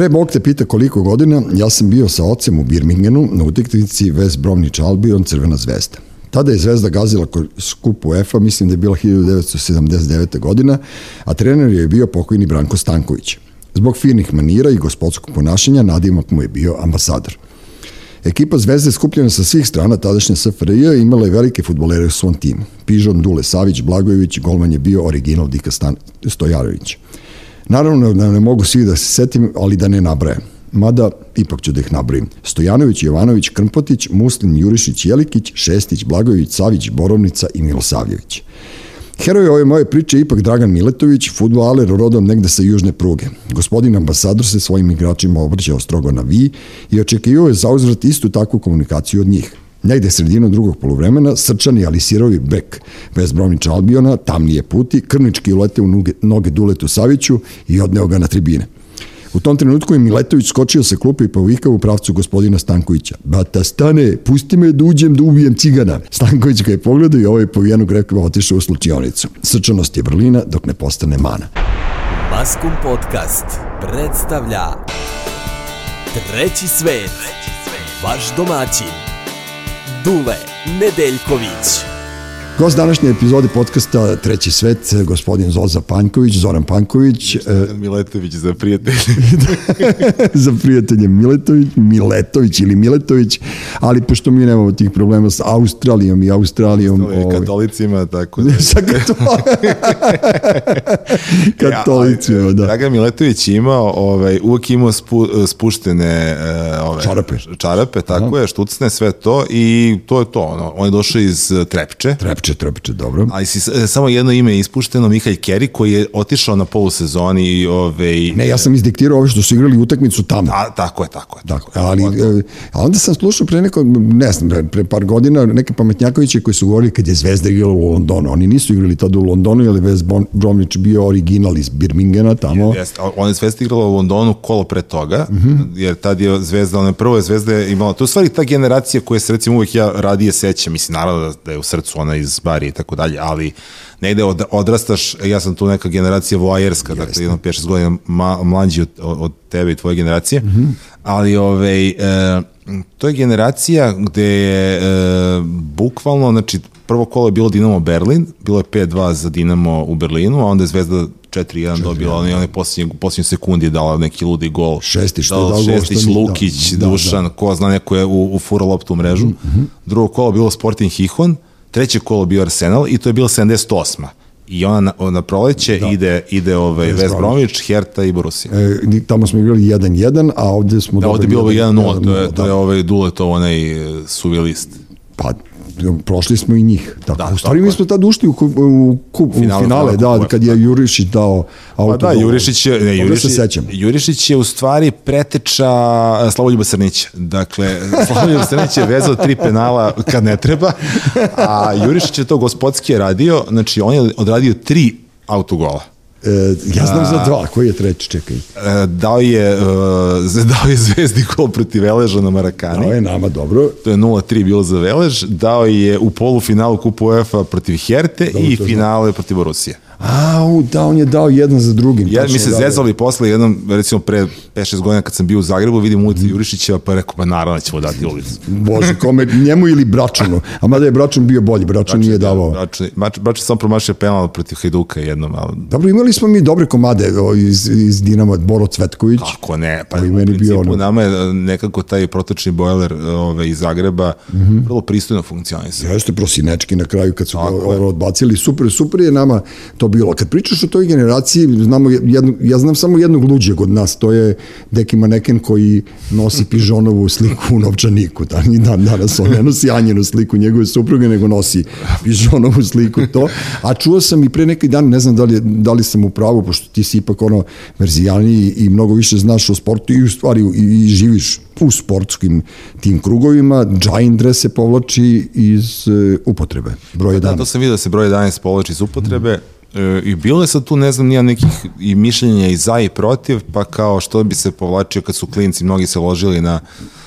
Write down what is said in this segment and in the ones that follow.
Pre Bog te pita koliko godina, ja sam bio sa ocem u Birmingenu na uteknici West Bromwich Albion Crvena zvezda. Tada je Zvezda gazila skup UEFA, mislim da je bila 1979. godina, a trener je bio pokojni Branko Stanković. Zbog firnih manira i gospodskog ponašanja nadimak mu je bio ambasador. Ekipa Zvezde skupljena sa svih strana tadašnje SFRJ imala je velike futbolere u svom timu. Pižon, Dule Savić, Blagojević, golman je bio original Dika Stan Stojarović. Naravno da ne mogu svi da se setim, ali da ne nabrajam. Mada, ipak ću da ih nabrojim. Stojanović, Jovanović, Krmpotić, Muslin, Jurišić, Jelikić, Šestić, Blagojević, Savić, Borovnica i Milosavljević. Heroj ove moje priče je ipak Dragan Miletović, futbaler rodom negde sa južne pruge. Gospodin ambasador se svojim igračima obraćao strogo na vi i očekivao je zauzvrat istu takvu komunikaciju od njih. Negde sredino drugog polovremena, srčani ali sirovi bek bez Bromniča Albiona, tamnije puti, krvnički ulete u noge, noge Duletu Saviću i odneo ga na tribine. U tom trenutku je Miletović skočio sa klupe i povikao u pravcu gospodina Stankovića. Bata stane, pusti me da uđem da ubijem cigana. Stanković ga je pogledao i ovaj povijenog rekao otišao u slučionicu. Srčanost je vrlina dok ne postane mana. Maskum Podcast predstavlja Treći svet. Vaš domaćin. Dule Nedeljković. Gost današnje epizode podcasta Treći svet, gospodin Zoza Panković, Zoran Panković. Miletović za prijatelje. za prijatelje Miletović, Miletović ili Miletović, ali pošto mi nemamo tih problema sa Australijom i Australijom. Ovaj, katolicima, tako da. sa katolicima, da. Dragan Miletović imao, ovaj, uvek imao spu, spuštene ovaj, čarape. Čarape, tako Aha. je, štucne, sve to i to je to. Ono, on je došao iz Trepče. Trepče, Trepče, dobro. Ali si, e, samo jedno ime je ispušteno, Mihalj Keri, koji je otišao na polusezoni i ove... Ne, ja sam izdiktirao ove što su igrali utakmicu tamo. A, tako je, tako je. Tako, ali, e, a onda sam slušao pre neko, ne znam, pre par godina neke pametnjakoviće koji su govorili kad je Zvezda igrala u Londonu. Oni nisu igrali tada u Londonu, jer je West Bromwich bio original iz Birmingena tamo. Jeste, on je Zvezda igrala u Londonu kolo pre toga, uh -huh. jer tad je Zvezda, ona prvo je Zvezda imala, to je stvari ta generacija koja se recimo uvek ja radije sećam, mislim naravno da je u srcu ona iz Bari i tako dalje, ali negde od, odrastaš, ja sam tu neka generacija voajerska, dakle jedno 5-6 godina ma, mlađi od, od tebe i tvoje generacije, mm -hmm. ali ovaj, e, to je generacija gde je e, bukvalno, znači prvo kolo je bilo Dinamo Berlin, bilo je 5-2 za Dinamo u Berlinu, a onda je Zvezda 4-1 dobila, oni one posljednje, posljednje sekundi je dala neki ludi gol. Šestić, što je dao Šestić, gol, Lukić, da, Dušan, da, da. ko zna neko je u, u fura loptu u mrežu. Mm -hmm. Drugo kolo bilo Sporting Hihon, treće kolo bio Arsenal i to je bila 78. I ona na, na proleće da. ide, ide ovaj West Bromwich, Hertha i Borussia. E, tamo smo igrali 1-1, a ovde smo... Da, ovde je bilo 1-0, to je, to je da. ovaj Duletov onaj e, suvi list. Pa, prošli smo i njih. Tako, da, u stvari mi smo tad ušli u, u, u, u finale, finale da, kupa, kad je da. Jurišić dao auto. Pa da, Jurišić je, ne, Jurišić, se Jurišić je u stvari preteča Slavoljuba Srnića. Dakle, Slavoljuba Srnić je vezao tri penala kad ne treba, a Jurišić je to gospodski radio, znači on je odradio tri autogola. E, ja znam za dva, koji je treći, čekaj. E, dao je, uh, dao je Zvezdi gol protiv Veleža na Marakani. Dao je nama, dobro. To je 0-3 bilo za Velež. Dao je u polufinalu Kupu UEFA protiv Herte dobro, i finale protiv Borusije. A, u, da, on je dao jedan za drugim. Ja, mi se da, zezali posle jednom, recimo pre 5-6 godina kad sam bio u Zagrebu, vidim ulicu mm. Jurišića, pa rekao, pa naravno da ćemo dati ulicu. Bože, kome, njemu ili Bračanu. A mada je Bračan bio bolji, Bračan, Bračan nije davao. Bračan, Bračan sam promašio penal protiv Hajduka jednom. Ali... Dobro, imali smo mi dobre komade iz, iz Dinama, Boro Cvetković. Kako ne, pa u principu ono... nama je nekako taj protočni bojler ove, iz Zagreba mm -hmm. vrlo pristojno funkcionisao. Jeste prosinečki na kraju kad su ga odbacili. Super, super je nama to bilo. Kad pričaš o toj generaciji, znamo jednu, ja znam samo jednog luđeg od nas, to je Deki Maneken koji nosi pižonovu sliku u novčaniku, da, ni dan danas on ne nosi Anjenu sliku njegove supruge, nego nosi pižonovu sliku to, a čuo sam i pre neki dan, ne znam da li, da li sam u pravu, pošto ti si ipak ono verzijaniji i mnogo više znaš o sportu i u stvari i, i živiš u sportskim tim krugovima, Džajndre se povlači iz uh, upotrebe, broj 11. Da, to sam vidio da se broj 11 povlači iz upotrebe, mm E, I bilo je sad tu, ne znam, nija nekih i mišljenja i za i protiv, pa kao što bi se povlačio kad su klinci, mnogi se ložili na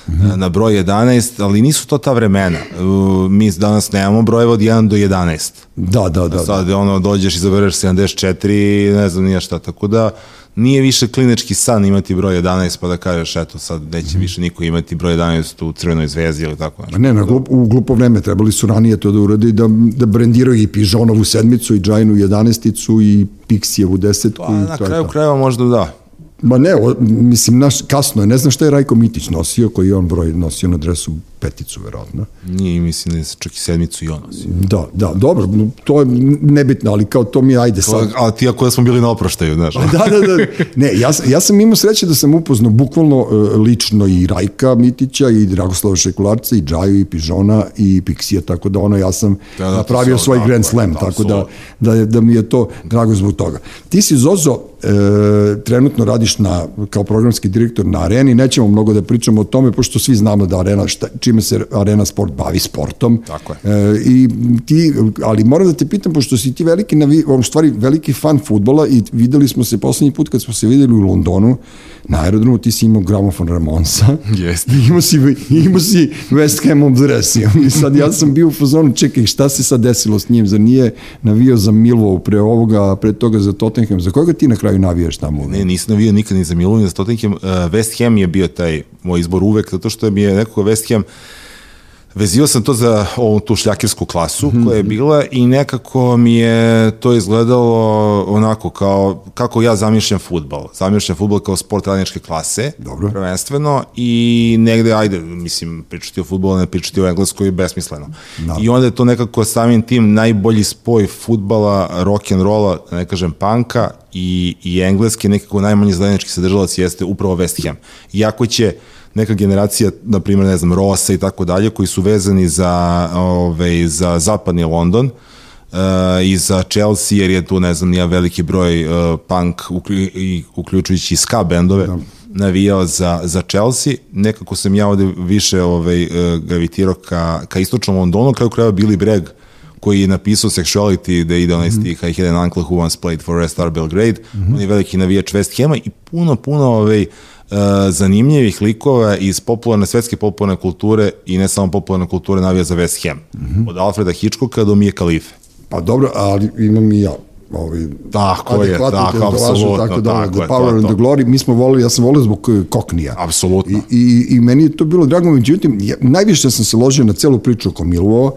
e, na broj 11, ali nisu to ta vremena. E, mi danas nemamo brojeva od 1 do 11. Da, da, da. Sad ono, dođeš i zabereš 74, ne znam nije šta, tako da nije više klinički san imati broj 11 pa da kažeš eto sad neće više niko imati broj 11 u crvenoj zvezdi ili tako nešto. Ne, na glup, u glupo vreme trebali su ranije to da uradi da, da brendiraju i Pižonovu sedmicu i Džajnu 11 i Pixijevu desetku. Pa i na kraju krajeva možda da. Ma ne, o, mislim, naš, kasno je, ne znam šta je Rajko Mitić nosio, koji je on broj nosio na dresu peticu, verovatno. Nije, mislim da je čak i sedmicu i on nosi. Da, da, dobro, to je nebitno, ali kao to mi ajde sad. A ti ako da smo bili na oproštaju, znaš. da, da, da. Ne, ja, ja sam imao sreće da sam upoznao bukvalno e, lično i Rajka Mitića i Dragoslava Šekularca i Džaju i Pižona i Pixija, tako da ono ja sam Da, da, to napravio svoj da, Grand to Slam, da, tako da, da, da mi je to drago zbog toga. Ti si Zozo, e, trenutno radiš na, kao programski direktor na Areni, nećemo mnogo da pričamo o tome, pošto svi znamo da Arena, šta, čime se Arena Sport bavi sportom. Tako je. E, I ti, ali moram da te pitam, pošto si ti veliki, navi, u stvari veliki fan futbola i videli smo se poslednji put kad smo se videli u Londonu, na aerodromu ti si imao gramofon Ramonsa. Jeste. Imao si, imao si West Hamom dres. I sad ja sam bio u fazonu, čekaj, šta se sad desilo s njim? Zar nije navio za Milvov pre ovoga, pre toga za Tottenham? Za koga ti na kraju navijaš tamo? Ne, nisam navio nikad ni za Milu, ni za Tottenham. Uh, West Ham je bio taj moj izbor uvek, zato što mi je nekako West Ham Vezio sam to za ovu tu šljakirsku klasu Mhm. koja je bila i nekako mi je to izgledalo onako kao kako ja zamišljam futbal. Zamišljam futbal kao sport radničke klase, Dobro. prvenstveno i negde, ajde, mislim, pričati o futbolu, ne pričati o engleskoj besmisleno. Da. I onda je to nekako samim tim najbolji spoj futbala, rock and rolla, da ne kažem panka i, i engleske, nekako najmanji zajednički sadržalac jeste upravo West Ham. Iako će neka generacija, na primjer, ne znam, Rosa i tako dalje, koji su vezani za, ove, za zapadni London, uh, i za Chelsea, jer je tu, ne znam, nija veliki broj uh, punk, uklju, i, uključujući i ska bendove, navijao za, za Chelsea. Nekako sam ja ovde više ovaj, uh, gravitirao ka, ka istočnom Londonu, kraju kraja Billy Bragg, koji je napisao Sexuality, da ide onaj stih I had an uncle who once played for Red Star Belgrade. On je veliki navijač West Hama i puno, puno ovaj, uh, zanimljivih likova iz popularne, svetske popularne kulture i ne samo popularne kulture navija za West Ham. Od Alfreda Hitchcocka do Mije Kalife. Pa dobro, ali imam i ja ovaj, Tako je, tako, apsolutno, tako da, tako the to power je and to. the glory, mi smo volili, ja sam volio zbog Koknija. Apsolutno. I, i, I meni je to bilo drago, međutim, ja, najviše sam se ložio na celu priču oko Milvova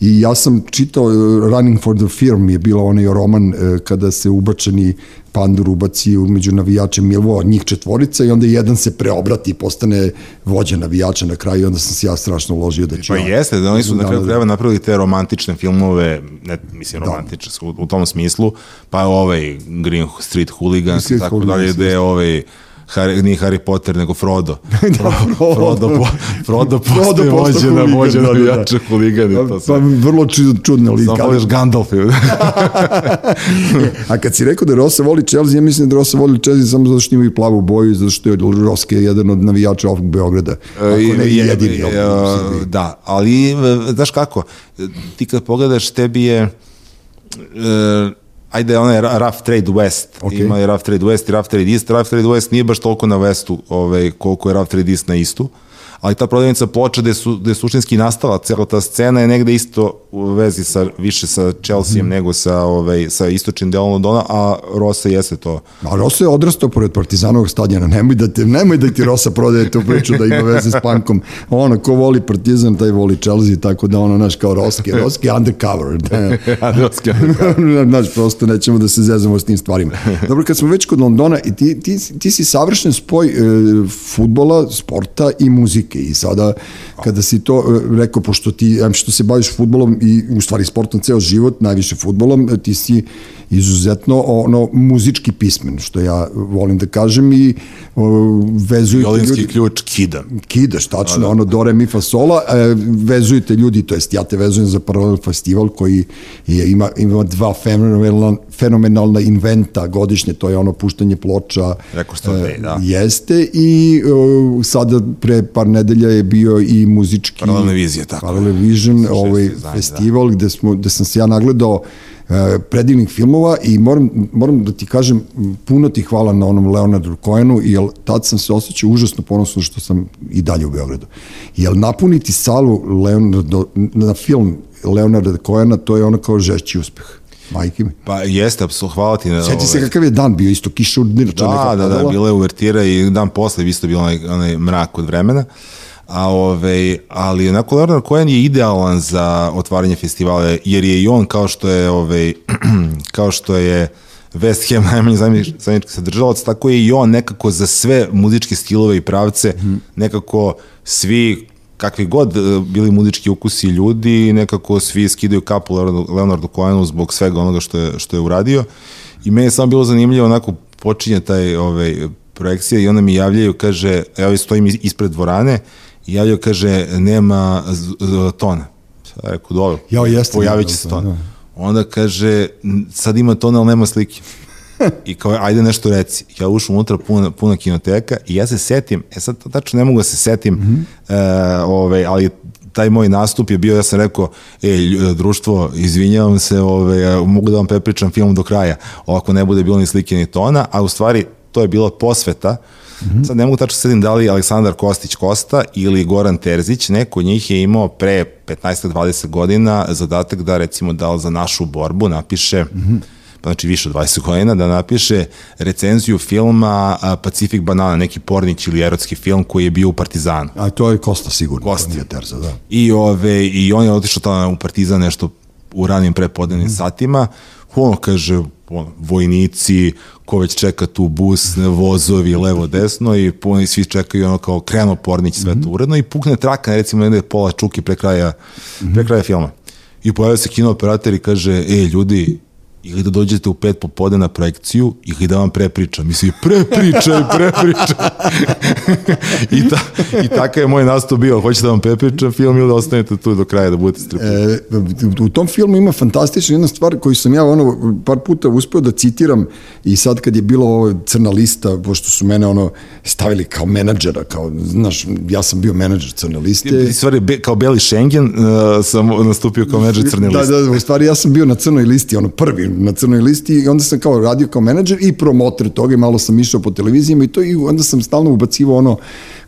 i ja sam čitao eh, Running for the Firm je bilo onaj roman eh, kada se ubačeni pandur ubaci među navijače Milvova, njih četvorica i onda jedan se preobrati i postane vođa navijača na kraju i onda sam se ja strašno ložio da ću Pa ja- jeste, da oni su na Da, kraju da, da. krajeva napravili te romantične filmove, ne, mislim romantične su u, u tom smislu, pa ovaj Green Street Hooligans i tako dalje, gde je ovaj Harry, nije Harry Potter, nego Frodo. Da, Frodo. Frodo, po, Frodo postoje vođe na vođe da, na da, da. vijače huligani. Pa, To pa sve. vrlo čud, čudna lika. Samo voliš Gandalf. A kad si rekao da Rosa voli Chelsea, ja mislim da Rosa voli Chelsea samo zato što imaju plavu boju i zato što je Roske jedan od navijača ovog Beograda. Ako ne i je- jedini. je- Srbiji. Da, ali e, znaš kako, ti kad pogledaš tebi je e, ajde onaj Rough Trade West, Ok. ima je Rough Trade West i Rough Trade East, Rough Trade West nije baš toliko na Westu ovaj, koliko je Rough Trade East na Istu, ali ta prodavnica ploča gde, su, gde suštinski nastala cela ta scena je negde isto u vezi sa, više sa Chelsea-em nego sa, ovaj, sa istočnim delom Londona, a Rosa jeste to. A Rosa je odrastao pored Partizanovog stadiona. Nemoj da, te, nemoj da ti Rosa prodaje tu priču da ima veze s pankom. Ono, ko voli Partizan, taj voli Chelsea, tako da ono, naš, kao Roski. Roski undercover. Da. Znaš, prosto nećemo da se zezamo s tim stvarima. Dobro, kad smo već kod Londona, i ti, ti, ti si savršen spoj e, futbola, sporta i muzike. I sada, kada si to e, rekao, pošto ti, što se baviš futbolom i u stvari sportom ceo život, najviše futbolom, ti si izuzetno ono muzički pismen, što ja volim da kažem i o, vezuju te Jolinski ljudi ključ kida. kidaš, tačno, da. ono do re mi fa sola, e, vezujete ljudi, to jest ja te vezujem za Paralel festival koji je, ima, ima dva fenomenalna, fenomenalna inventa godišnje, to je ono puštanje ploča. Rekao da je, da. Jeste i o, sada pre par nedelja je bio i muzički Paralelna vizija, tako. Parallel Vision, ovaj izdanje, festival gde, smo, gde sam se ja nagledao e, predivnih filmova i moram, moram da ti kažem puno ti hvala na onom Leonardu Cohenu jer tad sam se osjećao užasno ponosno što sam i dalje u Beogradu. Jer napuniti salu Leonardo, na film Leonarda Cohena to je ono kao žešći uspeh. Majke mi. Pa jeste, apsolutno, hvala ti. Na, Sjeti se kakav je dan bio, isto kiša od. Da, da, da, bila je uvertira i dan posle isto bilo onaj, onaj mrak od vremena. A ove, ali onako Leonard Cohen je idealan za otvaranje festivala, jer je i on kao što je ove, kao što je West Ham najmanje zajednički sadržalac, tako je i on nekako za sve muzičke stilove i pravce, nekako svi kakvi god e, bili muzički ukusi ljudi, nekako svi skidaju kapu Leonardu Cohenu zbog svega onoga što je, što je uradio. I meni je samo bilo zanimljivo, onako počinje taj ovaj, projekcija i onda mi javljaju, kaže, evo stojim ispred dvorane, i javljaju, kaže, nema tona. Sada rekao, dobro, ja, jeste, pojavit će se ton. Da. Onda kaže, sad ima tona, ali nema slike. I kao, ajde nešto reci. Ja ušao unutra, puna, puna kinoteka i ja se setim, e sad tačno ne mogu da se setim, mm -hmm. e, ovaj, ali taj moj nastup je bio, ja sam rekao, e, društvo, izvinjavam se, ovaj, mogu da vam prepričam film do kraja, ovako ne bude bilo ni slike ni tona, a u stvari to je bila posveta, Mm -hmm. Sad ne mogu tačno sedim da li Aleksandar Kostić Kosta ili Goran Terzić, neko od njih je imao pre 15-20 godina zadatak da recimo da li za našu borbu napiše mm -hmm pa znači više od 20 godina, da napiše recenziju filma Pacific Banana, neki pornić ili erotski film koji je bio u Partizanu. A to je Kosta sigurno. Kosta. Nije Terza, da. I, ove, I on je otišao tamo u Partizan nešto u ranim prepodnevnim mm. satima. Ono kaže, ono, vojnici, ko već čeka tu bus, vozovi, levo, desno i puno svi čekaju ono kao kreno pornić sve to mhm. uredno i pukne traka, recimo, negde pola čuki pre kraja, mm -hmm. pre kraja filma. I pojavio se kino operator i kaže, e, ljudi, ili da dođete u pet popode na projekciju ili da vam prepričam. Mislim, prepričaj, prepričaj. I, ta, I tako je moj nastup bio. Hoćete da vam prepričam film ili da ostanete tu do kraja da budete stripni? E, u tom filmu ima fantastična jedna stvar koju sam ja ono par puta uspeo da citiram i sad kad je bilo ovo crna lista, pošto su mene ono stavili kao menadžera, kao, znaš, ja sam bio menadžer crne liste. Ti, stvari, be, kao Beli Schengen uh, sam nastupio kao menadžer crne da, liste. Da, da, u stvari ja sam bio na crnoj listi, ono prvi na crnoj listi i onda sam kao radio kao menadžer i promoter toga i malo sam išao po televizijama i to i onda sam stalno ubacivao ono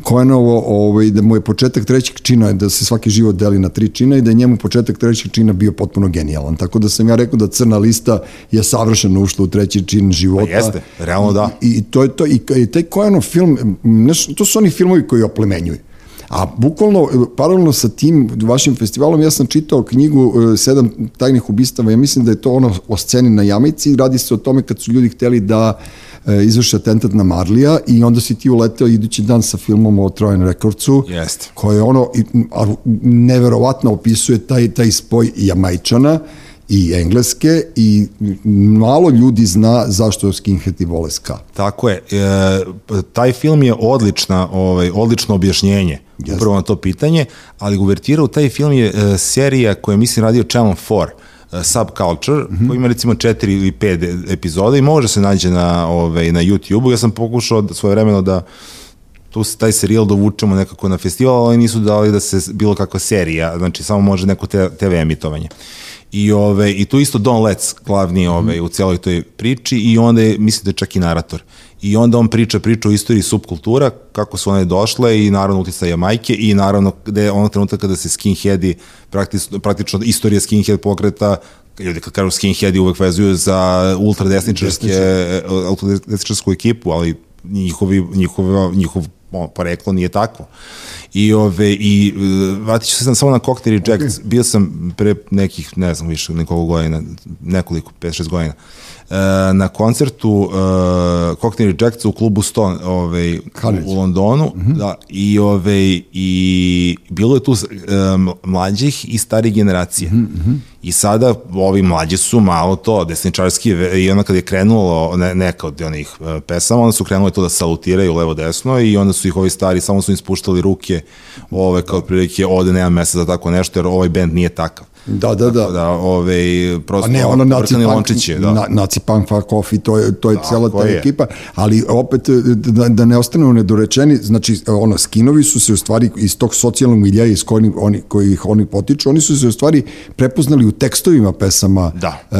Koenovo, ovaj, da mu je početak trećeg čina, da se svaki život deli na tri čina i da je njemu početak trećeg čina bio potpuno genijalan. Tako da sam ja rekao da crna lista je savršeno ušla u treći čin života. Pa jeste, realno da. I, i to je to, i, i taj Koenov film, neš, to su oni filmovi koji oplemenjuju. A bukvalno, paralelno sa tim vašim festivalom, ja sam čitao knjigu e, Sedam tajnih ubistava, ja mislim da je to ono o sceni na Jamici, radi se o tome kad su ljudi hteli da e, izvrši atentat na Marlija i onda si ti uleteo idući dan sa filmom o Trojan Rekordcu, Jest. koje ono neverovatno opisuje taj, taj spoj Jamajčana i engleske i malo ljudi zna zašto skinheadi vole ska. Tako je. E, taj film je odlična, ovaj, odlično objašnjenje Yes. upravo na to pitanje, ali uvertira u taj film je e, serija koja mislim radio Channel 4, e, Subculture, mm -hmm. koji ima recimo četiri ili pet epizoda i može se nađe na, ovaj, na YouTube-u. Ja sam pokušao svoje vremeno da tu taj serijal dovučemo nekako na festival, ali nisu dali da se bilo kakva serija, znači samo može neko TV emitovanje. I, ove, I tu isto Don Letts, glavni ove, mm. u celoj toj priči i onda je, mislim da je čak i narator. I onda on priča priču o istoriji subkultura, kako su one došle i naravno uticaja majke i naravno gde je onog trenutka kada se skinheadi, praktično, praktično istorija skinhead pokreta, ljudi kad kažu skinheadi uvek vezuju za ultradesničarske, ultradesničarsku ekipu, ali njihovi, njihova, njihov poreklo nije takvo. I, ove, i e, vratit ću se samo na Cocktail Reject, okay. bio sam pre nekih, ne znam više, nekoliko godina, nekoliko, 5-6 godina, E, na koncertu uh, Cocktail Rejects u klubu 100 ovaj, u Londonu mm -hmm. da, i, ovaj, i bilo je tu um, mlađih i starih generacije. Mm -hmm. I sada ovi mlađi su malo to desničarski i onda kad je krenulo ne, neka od onih uh, pesama, onda su krenuli to da salutiraju levo desno i onda su ih ovi stari samo su im spuštali ruke ove kao prilike ovde nema mesta za tako nešto jer ovaj bend nije takav Da, da, da. Tako da, ove, prosto, A ne, ono naci punk, lončići, da. na, naci punk fuck off i to je, to je cela ta je. ekipa, ali opet da, da ne ostanu nedorečeni, znači ono, skinovi su se u stvari iz tog socijalnog milija iz kojih oni, kojih oni potiču, oni su se u stvari prepoznali u tekstovima pesama Da. e,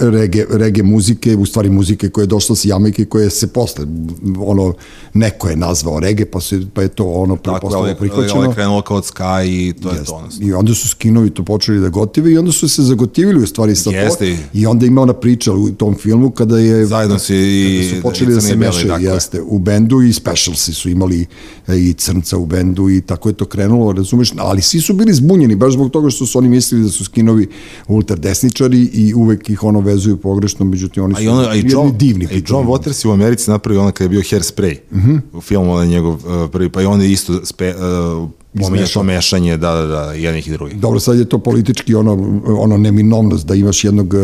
rege, rege muzike, u stvari muzike koja je došla sa Jamajke, koje se posle, ono, neko je nazvao rege, pa, se, pa je to ono Tako, postalo ali, prihvaćeno. ali je krenulo kao od Sky i to je Jeste. to. Ono. I onda su skinovi to počeli da gotive i onda su se zagotivili u stvari sa to. Jeste. I onda ima ona priča u tom filmu kada je Zajedno su i- su počeli i da se mešaju, tako je. jeste, u bendu i specialsi su imali e, i crnca u bendu i tako je to krenulo, razumeš, ali svi su bili zbunjeni baš zbog toga što su oni mislili da su skinovi ultradesničari i uvek ih ono vezuju pogrešno, međutim oni su A i, ono, a i John, divni a i John. Waters je u Americi napravio ono kada je bio Hairspray u filmu, onaj njegov uh, prvi, pa i onda je isto spe, uh, pominje to mešanje, da, da, da, jednih i drugih. Dobro, sad je to politički ono, ono neminovnost da imaš jednog e,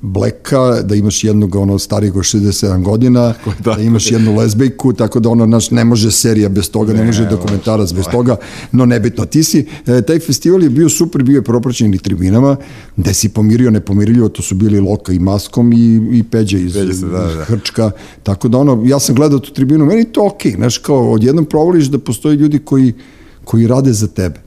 bleka, da imaš jednog ono starijeg od 67 godina, da, da. imaš jednu lezbejku, tako da ono naš ne može serija bez toga, ne, može dokumentarac bez toga, no nebitno. Ti si, e, taj festival je bio super, bio je propraćen i tribinama, gde si pomirio nepomirljivo, to su bili Loka i Maskom i, i Peđa iz Peđa se, da, da. Hrčka, tako da ono, ja sam gledao tu tribinu, meni to okej, znaš, kao odjednom provoliš da postoje ljudi koji, koji rade za tebe.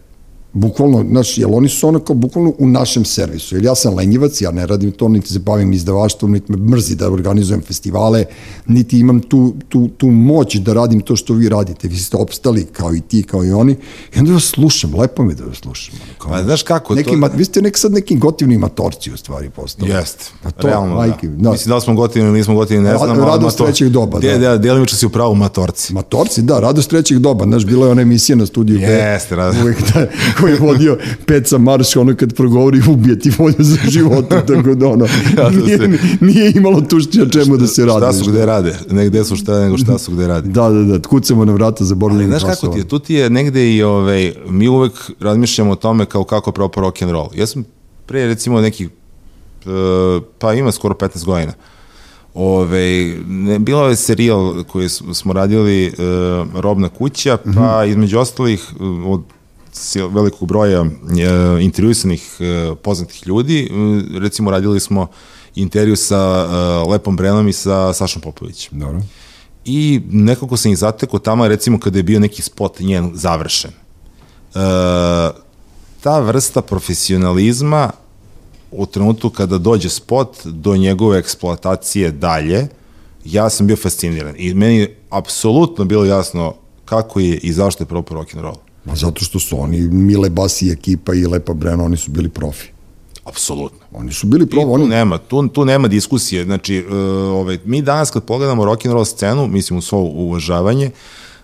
Bukvalno, znaš, jel oni su ono kao bukvalno u našem servisu, jer ja sam lenjivac, ja ne radim to, niti se bavim izdavaštvom, niti me mrzi da organizujem festivale, niti imam tu, tu, tu moć da radim to što vi radite, vi ste opstali kao i ti, kao i oni, i onda vas slušam, lepo mi da vas slušam. Kao, Pa znaš kako, neki, to... ma, vi ste neki sad neki gotivni matorci u stvari postali. Jeste, Pa to, realno, majke, da. da. Mislim da li smo gotivni ili nismo gotivni, ne Ra- znam. radost mator- trećeg doba, da. da, delimično si u pravu matorci. Matorci, da, radost trećeg doba, znaš, bila je ona emisija na studiju Jeste, radost. uvek da, koji je vodio Peca Marš, ono kad progovori ubije ti volju za života, tako da ono, nije, je- nije imalo tušća čemu da se radi. Šta su gde rade, ne gde su šta, nego šta su gde rade. Da, da, da, kucamo na vrata za borljeni Znaš kako ti je, tu ti je negde i ovaj, mi uvek razmišljamo o tome kao kako propao rock and roll. Ja sam pre recimo nekih, e, pa ima skoro 15 godina, Ove, ne, bilo je serijal koji smo radili e, Robna kuća, pa između ostalih od velikog broja e, intervjuisanih e, poznatih ljudi, e, recimo radili smo intervju sa e, Lepom Brenom i sa Sašom Popovićem. Dobro. I nekako sam ih zatekao tamo, recimo kada je bio neki spot njen završen. E, ta vrsta profesionalizma u trenutku kada dođe spot do njegove eksploatacije dalje, ja sam bio fasciniran. I meni je apsolutno bilo jasno kako je i zašto je propao rock'n'roll. Ma zato što su oni, Mile Basi ekipa i Lepa Breno, oni su bili profi. Apsolutno. Oni su bili profi, oni, nema, tu, tu nema diskusije. Znači, uh, ovaj, mi danas kad pogledamo rock and roll scenu, mislim u svo uvažavanje,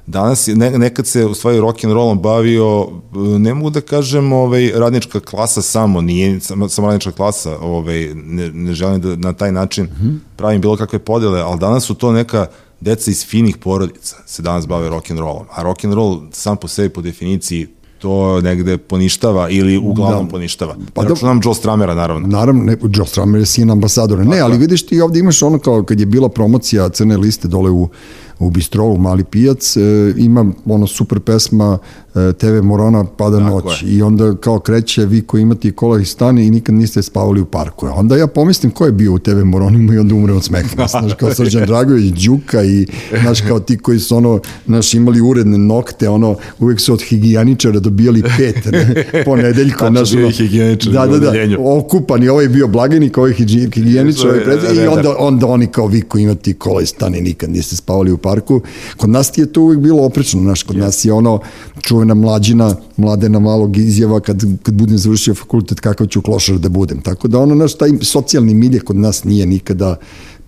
danas je, ne, nekad se u stvari rock and rollom bavio, uh, ne mogu da kažem ovaj, radnička klasa samo, nije samo, samo radnička klasa, ovaj, ne, ne želim da na taj način pravim bilo kakve podele, ali danas su to neka deca iz finih porodica se danas bave rock and rollom. A rock and roll sam po sebi po definiciji to negde poništava ili uglavnom Da. poništava. Pa da- Računam Joe Stramera, naravno. Naravno, ne, Joe Stramer je sin ambasadora. Ne, ali vidiš ti ovde imaš ono kao kad je bila promocija crne liste dole u, u Bistrovu, Mali pijac, e, ima ono super pesma TV Morona Pada Tako noć je. i onda kao kreće vi koji imate i kola i stane i nikad niste spavali u parku. Onda ja pomislim ko je bio u TV Moronima i onda umre od smeha. Znaš, kao Srđan Dragović, Đuka i znaš kao ti koji su ono, znaš, imali uredne nokte, ono, uvek su od higijaničara dobijali pet ne, po nedeljko. Tačno, znaš, bio higijeničar da, da, da, odeljenju. okupan i ovaj bio blagajnik, ovaj higi- higijeničar, ovaj predsjednik, i onda, onda oni kao vi koji imate kola i stane nikad niste spavali u parku. Kod nas ti je to uvijek bilo oprečno, znaš, kod nas je ono čuvena mlađina, mladena malog izjava kad, kad budem završio fakultet kakav ću klošar da budem. Tako da ono, naš, taj socijalni milje kod nas nije nikada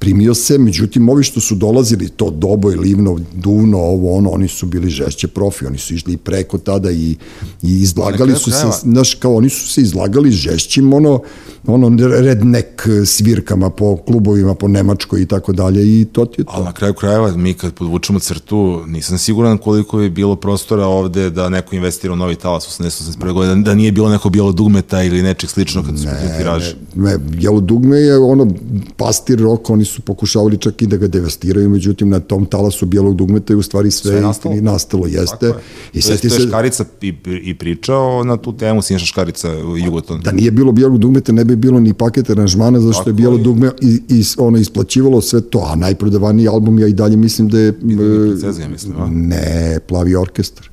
primio se, međutim ovi što su dolazili, to Doboj, Livno, Duvno, ovo ono, oni su bili žešće profi, oni su išli preko tada i, i izlagali su se, znaš, kao oni su se izlagali žešćim, ono, ono redneck svirkama po klubovima, po Nemačkoj i tako dalje i to ti je to. Ali na kraju krajeva, mi kad podvučemo crtu, nisam siguran koliko je bilo prostora ovde da neko investira u novi talas 80-81 godine, da nije bilo neko bijelo dugmeta ili nečeg slično kad su pitali tiraže. Ne, Jelo dugme je ono pastir rok, oni su su pokušavali čak i da ga devastiraju, međutim na tom talasu bijelog dugmeta je u stvari sve, Sve nastalo. nastalo. nastalo jeste. I I to je, to je se Škarica i, i pričao na tu temu, Sinša Škarica Jugoton. da nije bilo bijelog dugmeta ne bi bilo ni paket aranžmana zašto Tako je bijelo je. dugme i, i ono isplaćivalo sve to, a najprodavaniji album ja i dalje mislim da je e, princeze, mislim, a? ne, Plavi orkestar.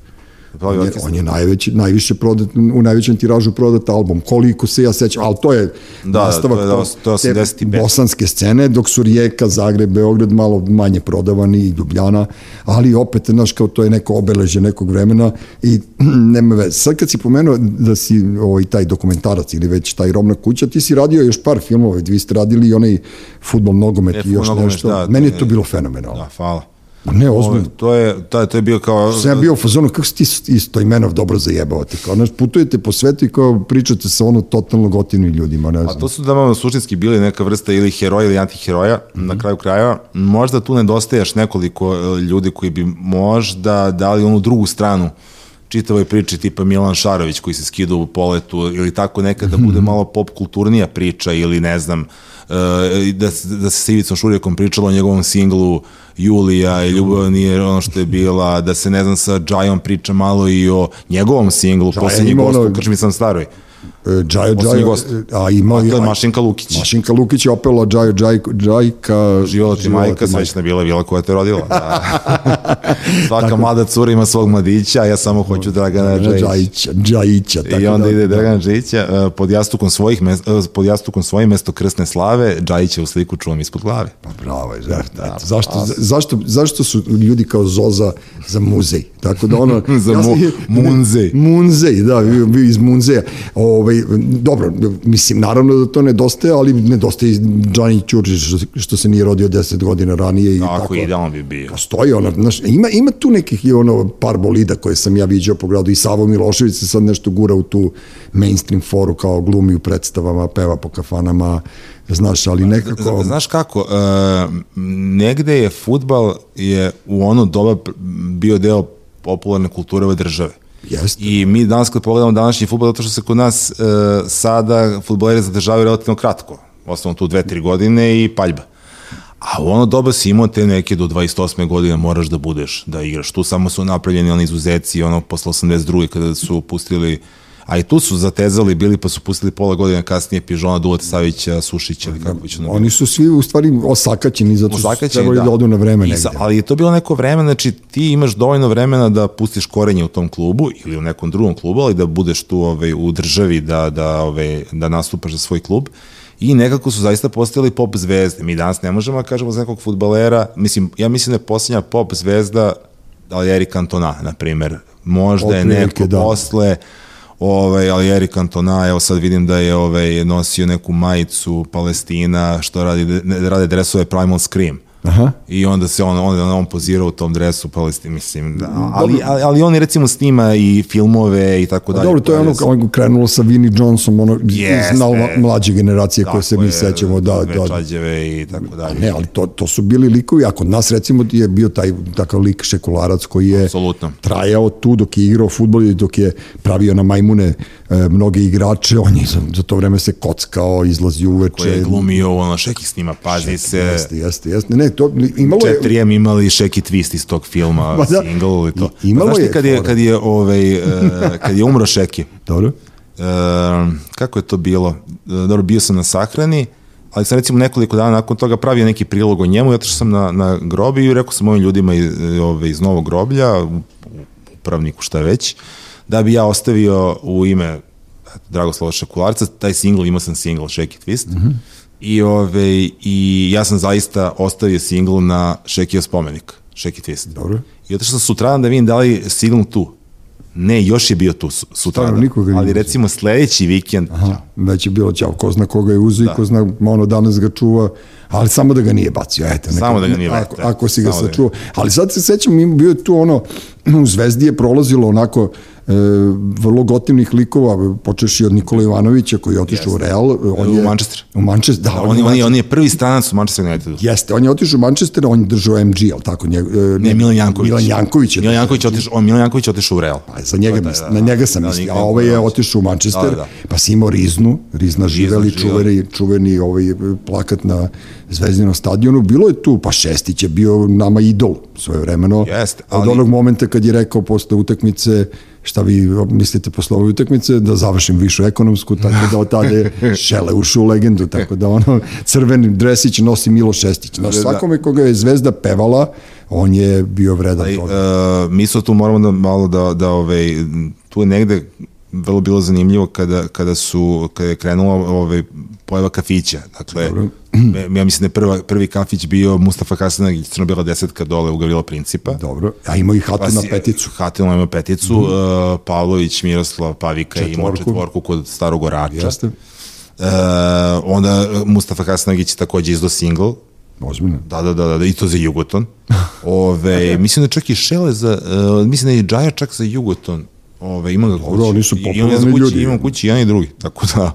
On je, on je najveći, najviše prodat, u najvećem tiražu prodat album. Koliko se ja sećam, ali to je Da, nastavak to je- to- to je te 85. bosanske scene, dok su Rijeka, Zagreb, Beograd malo manje prodavani i Ljubljana, ali opet, znaš, kao to je neko obeležje nekog vremena i nema veze. Sad kad si pomenuo da si ovaj, taj dokumentarac ili već taj Romna kuća, ti si radio još par filmova, vi ste radili i onaj futbol, nogomet E, i još nogomet, nešto. da, Meni je to bilo fenomenalno. Da, hvala. Ne, Ovo, ozbiljno. to je, je, to je bio kao... Sam ja bio u fazonu, kako si ti isto imenov dobro zajebavate, kao, znaš, putujete po svetu i kao pričate sa ono totalno gotivnim ljudima, ne A znam. to su da malo suštinski bili neka vrsta ili heroja ili antiheroja Mhm. na kraju krajeva. Možda tu nedostaješ nekoliko e, ljudi koji bi možda dali onu drugu stranu čitavoj priči tipa Milan Šarović koji se skida u poletu ili tako neka da Mhm. bude malo pop kulturnija priča ili ne znam e, da, da se sa Ivicom Šurjakom pričalo o njegovom singlu Julija i ljubav nije ono što je bila, da se ne znam sa Džajom priča malo i o njegovom singlu, poslednji gost u Krčmi sam staroj. E, Džajo, Džajo, gost. a imao A to je. Mašinka Lukić. Mašinka Lukić je opela Džajo, Džajko, Džajka... Živala ti majka, srećna bila, bila koja te rodila. Da. Svaka mlada cura ima svog mladića, a ja samo hoću Dragana Džajića. Džajića, Džajića. I onda ide Dragana Džajića e, pod jastukom svojih e, pod jastukom svojim mesto krsne slave, Džajića u sliku čuvam ispod glave. Pa bravo, da, da, zašto, zašto, zašto su ljudi kao Zoza za muzej? Tako da ono... Za mu- munzej. Munzej, da, iz munzeja. Ovaj, dobro, mislim, naravno da to nedostaje, ali nedostaje i Džani Ćurčić, što, što se nije rodio 10 godina ranije. I Tako, tako idealno bi bio. Postoji ono, znaš, ima, ima tu nekih i ono par bolida koje sam ja viđao po gradu i Savo Milošević se sad nešto gura u tu mainstream foru kao glumi u predstavama, peva po kafanama, znaš, ali nekako... Znaš kako, e, negde je futbal je u ono doba bio deo popularne kulture ove države. Jeste. I mi danas kad pogledamo današnji futbol, zato što se kod nas e, sada futboleri zadržavaju relativno kratko, osnovno tu dve, tri godine i paljba. A u ono doba si imao te neke do 28. godine moraš da budeš, da igraš. Tu samo su napravljeni oni izuzeci, ono posle 82. kada su pustili a i tu su zatezali bili pa su pustili pola godine kasnije Pižona, Duleta Savića, Sušića ili kako već. Oni su svi u stvari osakaćeni zato što su trebali da. odu na vreme negde. sa- ali je to bilo neko vreme, znači ti imaš dovoljno vremena da pustiš korenje u tom klubu ili u nekom drugom klubu, ali da budeš tu ovaj, u državi da, da, ovaj, da nastupaš za svoj klub. I nekako su zaista postali pop zvezde. Mi danas ne možemo da kažemo za nekog futbalera, mislim, ja mislim da je posljednja pop zvezda Aljeri Cantona, na primer. Možda je Otprilike, neko da. posle ovaj, Aljeri Cantona, evo sad vidim da je ovaj, nosio neku majicu Palestina, što radi, rade dresove Primal Scream. Aha. I onda se on, on, on pozirao u tom dresu Palestine, mislim, da, ali, ali, ali on recimo snima i filmove i tako dalje. Dobro, to je ono kao krenulo sa Vinnie Johnson, ono Jeste. iz malo mlađe generacije koje se mi je, sećamo, da, da, čađeve i tako dalje. Ne, ali to, to su bili likovi, a kod nas recimo je bio taj takav lik šekularac koji je Apsolutno. trajao tu dok je igrao futbol i dok je pravio na majmune e, mnoge igrače, on je za, za to vreme se kockao, izlazi uveče. Koje je glumio, ono, Šeki snima, pazi se. Jeste, jeste, jeste. Ne, to, imalo je, 4M imali Šeki Twist iz tog filma, Ma da. single ili to. I- imalo Znaš je kad je, kad je, ovaj, e, kad je umro Šeki, dobro, e, kako je to bilo? E, Dobro, bio sam na sahrani, ali sam recimo nekoliko dana nakon toga pravio neki prilog o njemu, zato što sam na, na grobi i rekao sam ovim ljudima iz, ove, iz Novog groblja, upravniku šta već, da bi ja ostavio u ime Dragoslava Šekularca, taj single, imao sam single Shake It Twist, Mhm. I, ove, I ja sam zaista ostavio single na Šekio spomenik, It Twist. Dobro. I otišao sam sutradan da vidim da li je signal tu. Ne, još je bio tu su- sutradan. Stvarno, nije ali recimo sledeći vikend, Aha, već je bilo ćao, ko zna koga je uzeo Da. i ko zna, ono danas ga čuva, ali samo da ga nije bacio, eto. Samo da ga nije ako, bacio, ako si ga samo da ga- sačuo. Ali sad se sećam, bio je tu ono, u Zvezdi je prolazilo onako vrlo gotivnih likova, počeši od Nikola Ivanovića koji je otišao u Real. On U je, Manchester. U Manchester, da. on, je je, on, je, on je prvi stranac u Manchester Unitedu. Jeste, on je otišao u Manchester, on je držao MG, ali tako? Njeg, e, Ne, Milan Janković. Milan Janković je Milan Janković otišao, on Milan Janković otišao u Real. Pa, za njega, Da, mislim, da, na da. njega sam Da, mislio, a ovaj je otišao u Manchester, Da, da. pa si imao Riznu, Rizna živeli, čuveni, čuveni ovaj plakat na Zvezdinom stadionu, bilo je tu, pa Šestić je bio nama idol svoje vremeno. Jeste, Od ali- onog momenta kad je rekao posle utakmice, šta vi mislite posle ove utakmice, da završim višu ekonomsku, tako da od tada je Šele ušao u legendu, tako da ono, crveni dresić nosi Milo Šestić. Znaš, Da. svakome koga je Zvezda pevala, on je bio vredan Ali, toga. uh, mi tu moramo da malo da, da ovaj, tu je negde vrlo bilo zanimljivo kada, kada su, kada je krenula ovaj, pojava kafića. Dakle, me- ja mislim da je prva, prvi kafić bio Mustafa Hasanagić, crno-bela desetka dole u Gavrila Principa. Dobro, a ima i hatu na si- peticu. Hatil ima peticu, uh, Pavlović, Miroslav, Pavika je imao Četvorku. kod starog orača. Jeste? Uh, onda Mustafa Hasanagić takođe izdo single, Ozbiljno. Da, da, da, da, i to za Jugoton. Ove, mislim da čak i Šele za, uh, mislim da je i Džaja čak za Jugoton. Ove, ima ga kući. Dobro, oni su popularni ljudi. Imam kući jedan i drugi, tako da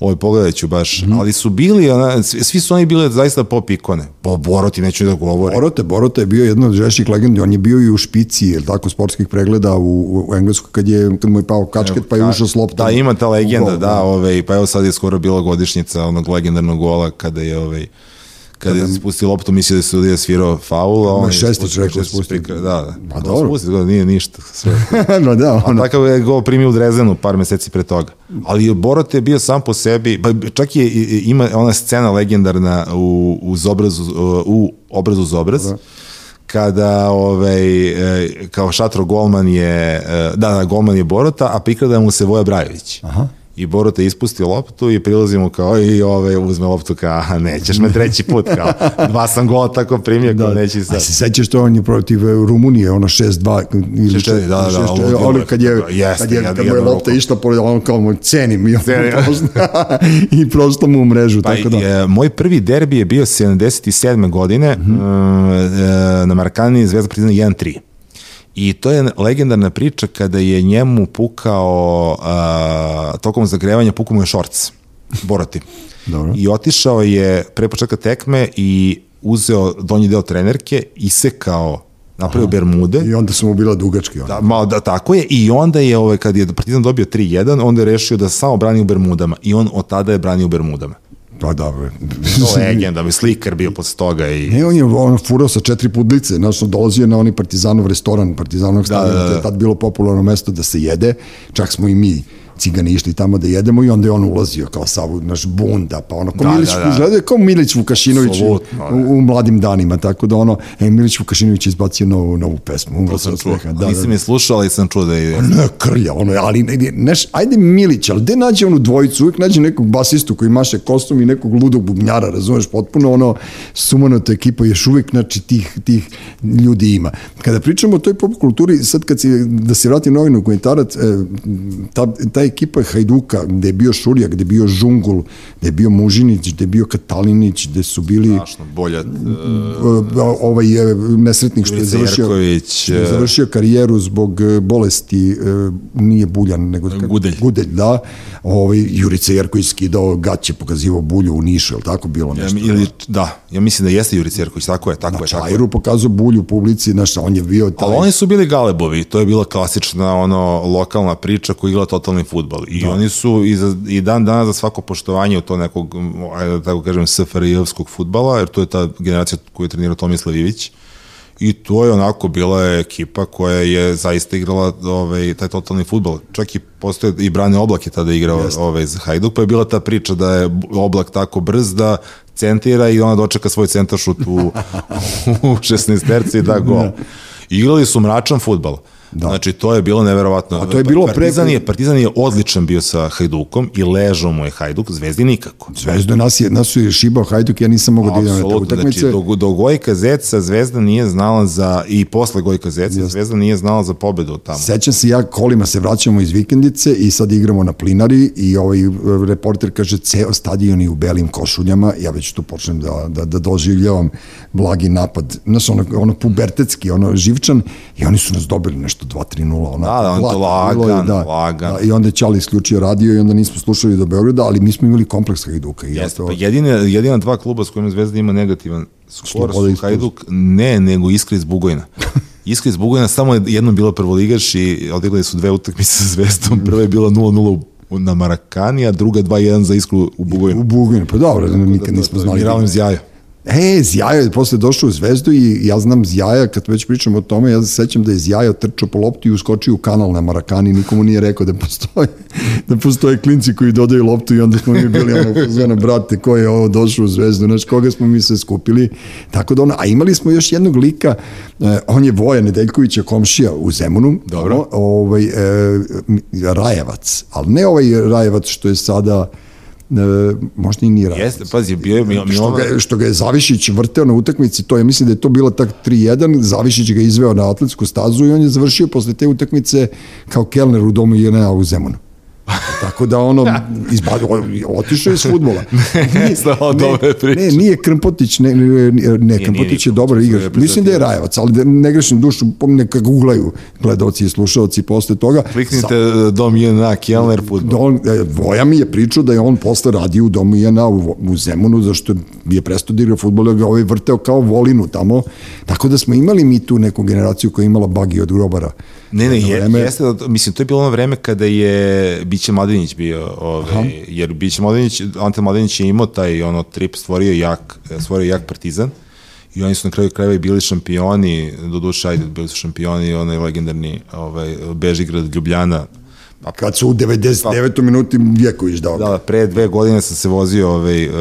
ovaj, pogledat ću baš. Ali su bili, ona, svi, su oni bile zaista pop ikone. Po Boroti neću da govore. Borote, Borota je bio jedna od žešćih legendi, on je bio i u špici, jel tako, sportskih pregleda u, u Engleskoj kad, je, kad mu je pao kačket pa je ušao s loptom. Da, ima ta legenda, gol, da, ovaj, pa evo sad je skoro bila godišnjica onog legendarnog gola kada je ovaj, kada je spustio loptu, mislio da se sudija svirao faul, a on je spustio- rekao, spustio. Da, da. Pa dobro. Spustio, ga, nije ništa. Sve. no da, A ono, takav je gol primio u Drezenu par meseci pre toga. Ali Borot je bio sam po sebi, pa čak je, ima ona scena legendarna u, uz obrazu, u obrazu uz obraz, kada ovaj, e, kao šatro golman je, e, da, da, golman je Borota, a prikrada mu se Voja Brajović. Aha. I Borota ispusti loptu i prilazi mu kao i ovaj, uzme loptu kao, "Aha, nećeš me treći put, kao, dva sam gola tako primio, kao, neći sad. A se sećaš to on je protiv e, Rumunije, ono 6-2 ili 6-4, da, da, 6-4, ovo je bilo ono kad je, lepo, jeste, kad je, kad mu je lopta išla pored, on kao mu cenim i, Cenim. prosto, i prosto mu u mrežu, Pa, tako da. je, moj prvi derbi je bio 77. godine mm -hmm. na Marakani Zvezda prizna 1-3. I to je legendarna priča kada je njemu pukao, a, tokom zagrevanja pukao mu je šorc, Boroti. Dobro. I otišao je pre početka tekme i uzeo donji deo trenerke, isekao, napravio bermude. I onda su mu bila dugački. Ono. Da, malo da, tako je. I onda je, ovaj, kad je Partizan dobio 3-1, onda je rešio da samo brani u Bermudama. I on od tada je branio u Bermudama. Pa dobro. To je legenda, bi slikar bio posle toga i... Ne, on je on furao sa četiri pudlice, znaš, on dolazio na onaj partizanov restoran, partizanovog stadiona, da, da. to je tad bilo popularno mesto da se jede, čak smo i mi cigani išli tamo da jedemo i onda je on ulazio kao sav naš bunda, pa ono, kao Da, Milić, da, da. izgledao kao Milić Vukašinović u, da. u, u, mladim danima, tako da ono, e, Milić Vukašinović je izbacio novu, novu pesmu, umro sam od smeha. Da, Nisam da, je slušao, ali sam čuo da je... ne krlja, ono, ali ne, neš, ajde Milić, ali gde nađe onu dvojicu, uvijek nađe nekog basistu koji maše kostum i nekog ludog bubnjara, razumeš, potpuno ono sumanuta ekipa, još uvijek, znači, tih, tih ljudi ima. Kada pričamo o toj pop kulturi, sad kad si, da se vratim na ovaj dokumentarac, e, ta, ta ekipa Hajduka, gde je bio Šurija, gde je bio Žungul, gde je bio Mužinić, gde je bio Katalinić, gde su bili Strašno, bolja... e, ovaj e, nesretnik što je završio, Jerković, što je e, završio karijeru zbog e, bolesti, e, nije Buljan, nego Gudelj. Gudelj, da. Ovaj, Jurica Jerković skidao gaće, pokazivao bulju u Nišu, je li tako bilo Ja, nešto? ili, da, ja mislim da jeste Jurica Jerković, tako je, tako Na je, je. Čajru pokazao bulju u publici, znaš, on je bio taj... Ali oni su bili galebovi, to je bila klasična ono lokalna priča koja je igrala totalni futbal. I oni su i, za, i dan danas za svako poštovanje u to nekog, ajde da tako kažem, SFRJ-evskog futbala, jer to je ta generacija koju je trenirao Tomislav Ivić. I to je onako bila je ekipa koja je zaista igrala ovaj, taj totalni futbal. Čak i postoje i Brane Oblak je tada igrao ovaj, za Hajduk, pa je bila ta priča da je Oblak tako brz da centira i ona dočeka svoj centaršut u, u 16 terci i da gol. Igrali su mračan futbal. Da. Znači, to je bilo neverovatno. A to je bilo pre- Partizan je, Partizan je odličan bio sa Hajdukom i ležao mu je Hajduk, Zvezdi nikako. Zvezda nas je, nas je šibao Hajduk, ja nisam mogao da idem na te Apsolutno, utakmice. znači, do, do Gojka Zeca Zvezda nije znala za, i posle Gojka Zeca, Zvezda nije znala za pobedu tamo. Sećam se ja, kolima se vraćamo iz vikendice i sad igramo na plinari i ovaj e, reporter kaže ceo stadion je u belim košuljama, ja već tu počnem da, da, da doživljavam blagi napad, znaš, ono, ono pubertetski, ono živčan i oni su nas dobili nešto 2-3-0, ono, Da, da, on to lagan, lagan. Da, I onda je Čali isključio radio i onda nismo slušali do Beograda, ali mi smo imali kompleks Hajduka. I Jeste, to, pa jedine, jedina dva kluba s kojima Zvezda ima negativan skor su Hajduk, ne, nego Iskra iz Bugojna. Iskra iz Bugojna samo je jednom bila prvoligaš i odigrali su dve utakmice sa Zvezdom. Prva je bila 0-0 u- na Marakani, a druga 2-1 za Iskru u Bugojnu. u Bugojnu, pa dobro, nikad nismo znali. Miralnim zjaju. E, Zjaja je posle došao u Zvezdu i ja znam Zjaja, kad već pričamo o tome, ja se sećam da je Zjaja trčao po loptu i uskočio u kanal na Marakani, nikomu nije rekao da postoje, da postoje klinci koji dodaju loptu i onda smo mi bili ono, pozvano, brate, ko je ovo došao u Zvezdu, znaš, koga smo mi se skupili, tako da ono, a imali smo još jednog lika, eh, on je Voja Nedeljkovića komšija u Zemunu, Dobro. ono, ovaj, eh, Rajevac, ali ne ovaj Rajevac što je sada, e, možda i nije Rajevac. Jeste, pazi, bio je Mil- Što Milovan, ga, što ga je Zavišić vrteo na utakmici, to je, mislim da je to bila tak 3-1, Zavišić ga izveo na atletsku stazu i on je završio posle te utakmice kao kelner u domu JNA u Zemunu. Tako da ono, izba, otišao je iz futbola. Nije- dobre priče. Ne, nije Krmpotić, ne, ne, ne, ne Krmpotić je dobar igrač. Mislim da je Rajevac, ali da ne grešim dušu, neka googlaju gledalci i slušalci posle toga. kliknite e, dom JNA, Kelner, Da futbol. on, e, Voja mi je pričao da je on posle radio u domu INA u, u Zemunu, zašto je prestao da igra futbol, jer ga ovaj vrteo kao volinu tamo, tako da smo imali mi tu neku generaciju koja je imala bagi od grobara. Ne, ne, je, vreme- jeste, da, mislim, to je bilo ono vreme kada je Biće Mladinić bio, ovaj, jer Biće Mladinić, Ante Mladinić je imao taj ono trip, stvorio jak, stvorio jak partizan i oni su na kraju krajeva i bili šampioni, do duše, ajde, bili su šampioni, onaj legendarni ovaj, Bežigrad, Ljubljana, A kad su u 99. minuti Vjeković dao. Da, da, pre dve godine sam se vozio ovaj, uh,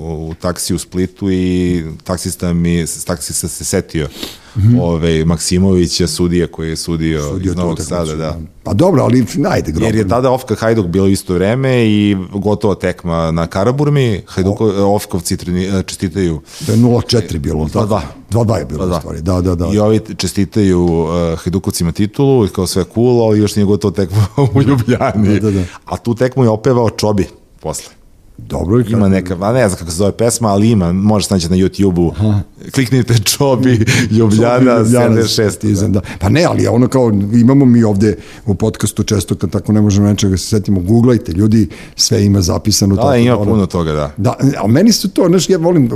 u, u taksi u Splitu i taksista mi, taksista se setio ovaj, Maksimovića, sudija koji je sudio, Sudio iz Novog Sada, da. Pa dobro, ali ajde, grobar. Jer je tada Ofka Hajduk bilo isto vreme i gotova tekma na Karaburmi, Hajduko, Ofkovci treni, e, čestitaju To je 0-4 bilo. tako? 2-2. 2-2 je bilo, u stvari. Da, da, da. i ovi čestitaju uh, Hajdukovcima titulu i kao sve cool, ali još nije gotova tekma u Ljubljani. Da, da, da. A tu tekmu je opevao Čobi posle. Dobro, i Ima neka, a ne znam kako se zove pesma, ali ima, možeš naći na YouTube-u. Kliknite Čobi, Ljubljana, 76. Partizan, da. Pa ne, ali ono kao, imamo mi ovde u podcastu često kad tako ne možemo nečega se setimo, googlajte, ljudi, sve ima zapisano. Da, tako ima ono- puno toga, da. Da, a meni su to, znaš, ja volim,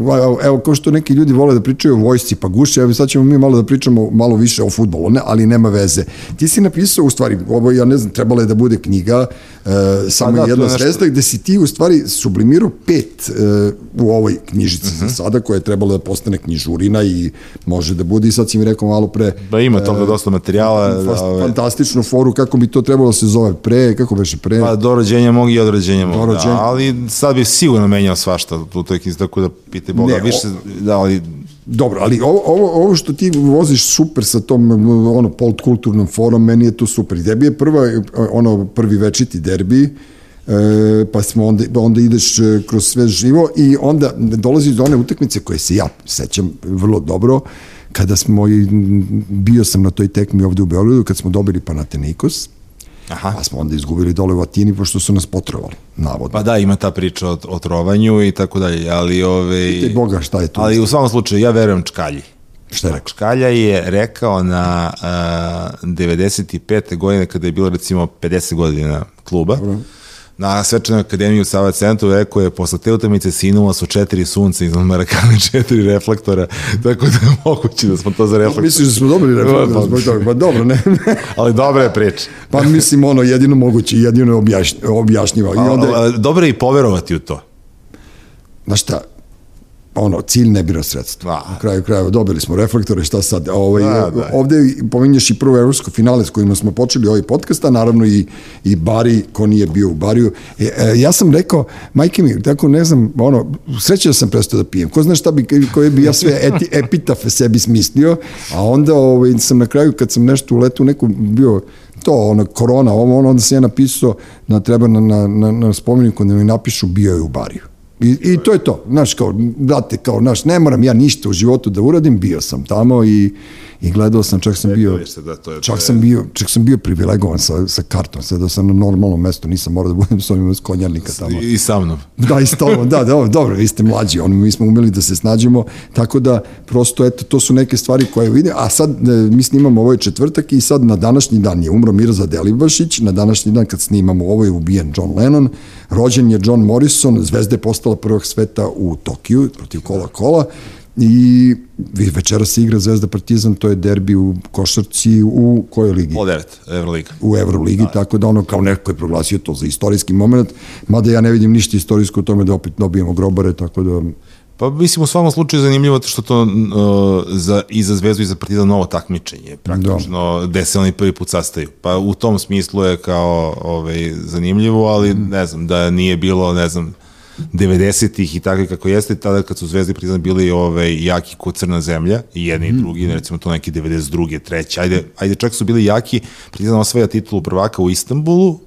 evo, kao što neki ljudi vole da pričaju o vojsci, pa guše, evo sad ćemo mi malo da pričamo malo više o futbolu, ne, ali nema veze. Ti si napisao, u stvari, ovo, ja ne znam, trebalo je da bude knjiga, samo Pa da, jedna je nešto- gde si ti u stvari sublimirao pet e, u ovoj knjižici za sada, koja je trebalo da postane knjižurina i može da bude, i sad si mi rekao malo pre, Da ima toga dosta materijala. Da, fast- ove, fantastičnu foru, kako bi to trebalo da se zove pre, kako beše pre, pa do rođenja mog i od rođenja mog, Do da, rođenja. ali sad bi sigurno menjao svašta u toj knjizi, tako da pitaj Boga, Ne, o- više, da, ali Dobro, ali ovo, ovo, ovo što ti voziš super sa tom ono kulturnom forom, meni je to super. Derbi je prva, ono prvi večiti derbi, e, pa smo onda, onda ideš e, kroz sve živo i onda dolaziš do one utakmice koje se ja sećam vrlo dobro, kada smo, bio sam na toj tekmi ovde u Beogradu, kad smo dobili Panathinaikos, Aha. pa smo onda izgubili dole u Atini, pošto su nas potrovali, navodno. Pa da, ima ta priča o, o trovanju i tako dalje, ali ove... Pitaj Boga šta je tu. Ali u svakom slučaju, ja verujem Čkalji. Šta je rekao? Čkalja je rekao na uh, 95. godine kada je bilo recimo 50 godina kluba. Na svečanoj akademiji u Sava centru rekao je posle te utakmice sinula su četiri sunca iznad Marakane, četiri reflektora, tako da je moguće da smo to za reflektor. Misliš da smo dobili reflektor Pa- zbog toga? Pa dobro, ne. Ali dobra je priča. Pa mislim ono jedino moguće, jedino objašnj, objašnjiva. I onda, dobro je i poverovati u to. znaš šta, ono, cilj ne bira sredstvo. Da. Na kraju krajeva dobili smo reflektore, šta sad? Ovaj, Da, da. Ovde pominješ i prvo evropsko finale s kojima smo počeli ovaj podcast, a naravno i, i Bari, ko nije bio u Bariju. E, e, ja sam rekao, majke mi, tako ne znam, ono, sreće da sam prestao da pijem. Ko zna šta bi, koje bi ja sve eti, epitafe sebi smislio, a onda ovaj, sam na kraju, kad sam nešto u letu neku bio to, ono, korona, ovo, ono, onda sam ja napisao da treba na, na, na, na spomeniku da mi napišu bio je u Bariju. I, I to je to. Znaš, kao, brate, kao, znaš, ne moram ja ništa u životu da uradim, bio sam tamo i, i gledao sam, čak sam bio, da, to je- čak sam bio, čak sam bio privilegovan sa, sa kartom, sedao sam na normalnom mestu, nisam morao da budem s ovim iz konjarnika tamo. I, sa mnom. Da, i s tobom, da, da, dobro, vi ste mlađi, ono, mi smo umeli da se snađemo, tako da, prosto, eto, to su neke stvari koje vidim, a sad, e, mi snimamo ovo je četvrtak i sad na današnji dan je umro Mirza Delibašić, na današnji dan kad snimamo ovo je ubijen John Lennon, rođen je John Morrison, zvezda je postala prvog sveta u Tokiju, protiv Kola Kola, i večera se igra Zvezda Partizan, to je derbi u košarci u kojoj ligi? O 9, Euroliga. u Euroligi, tako da ono kao neko je proglasio to za istorijski moment, mada ja ne vidim ništa istorijsko u tome da opet dobijemo grobare, tako da Pa mislim u svakom slučaju zanimljivo to što to uh, za, i za Zvezdu i za Partizan novo takmičenje, praktično da. gde se oni prvi put sastaju. Pa u tom smislu je kao ovaj, zanimljivo, ali mm. ne znam, da nije bilo, ne znam, 90-ih i tako kako jeste, tada kad su Zvezda i Partizan bili ovaj, jaki ko crna zemlja, i jedni mm. i drugi, recimo to neki 92. treći, ajde, ajde čak su bili jaki, Partizan osvaja titulu prvaka u Istanbulu,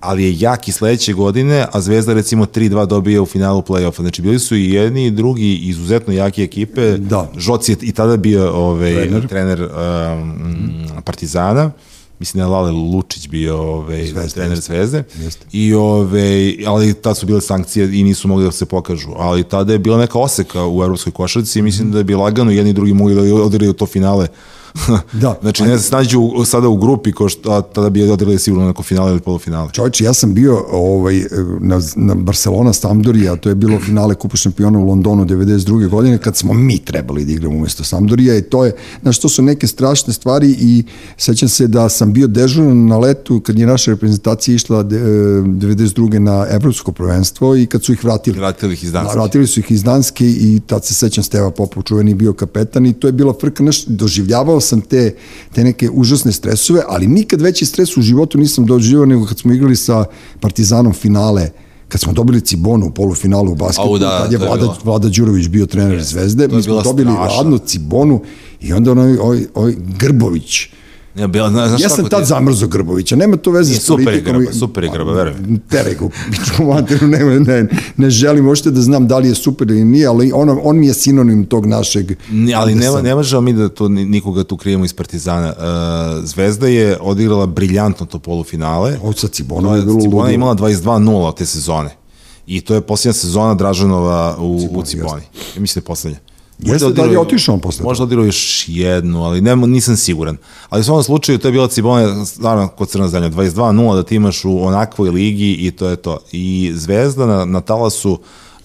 ali je jak i sledeće godine, a Zvezda recimo 3-2 dobije u finalu play-offa. Znači bili su i jedni i drugi izuzetno jake ekipe. Da. Žoc je i tada bio ovaj, trener, trener um, Partizana mislim da je Lale Lučić bio ovaj, Zvezde, trener Zvezde. Jeste. I, ovaj, ali tad su bile sankcije i nisu mogli da se pokažu. Ali tada je bila neka oseka u evropskoj košarci i mislim da bi lagano jedni i drugi mogli da odigraju to finale da. znači ne snađu sada u grupi ko što tada bi odigrali sigurno neko finale ili polufinale. Čovječe, ja sam bio ovaj, na, na Barcelona Sampdoria, to je bilo finale Kupa šampiona u Londonu 92. godine kad smo mi trebali da igramo umesto Sampdoria i to je, znaš, to su neke strašne stvari i sećam se da sam bio dežuran na letu kad je naša reprezentacija išla 92. E, na evropsko prvenstvo i kad su ih vratili. Vratili ih iz Danske. Vratili su ih iz Danske i tad se sećam Steva Popov, čuveni bio kapetan i to je bila frka, znaš, doživljavao sam te, te neke užasne stresove, ali nikad veći stres u životu nisam doživao nego kad smo igrali sa Partizanom finale kad smo dobili Cibonu u polufinalu u basketu, Au, da, tad je Vlada, je Vlada Đurović bio trener Zvezde, mi smo dobili strašno. ladnu Cibonu i onda onaj, ovaj, ovaj Grbović, Ja, bila, znaš ja sam tad ti... zamrzo Grbovića, nema to veze s politikom. Super je Grba, super je Grba, verujem. Teregu, pičku materu, ne, ne, ne želim možete da znam da li je super ili nije, ali on, on mi je sinonim tog našeg... Ne, ali nema, ne možemo mi da to nikoga tu krijemo iz Partizana. Uh, Zvezda je odigrala briljantno to polufinale. Ovo sa Cibonom je bilo Cibona je imala 22-0 te sezone. I to je posljednja sezona Dražanova u Ciboni. U Ciboni. Ja mislim da je posljednja. Jeste da je otišao on posle Možda odirao još jednu, ali ne, nisam siguran. Ali u svom slučaju to je bila Cibona, stvarno kod Crna zemlja, 22-0 da ti imaš u onakvoj ligi i to je to. I Zvezda na, na talasu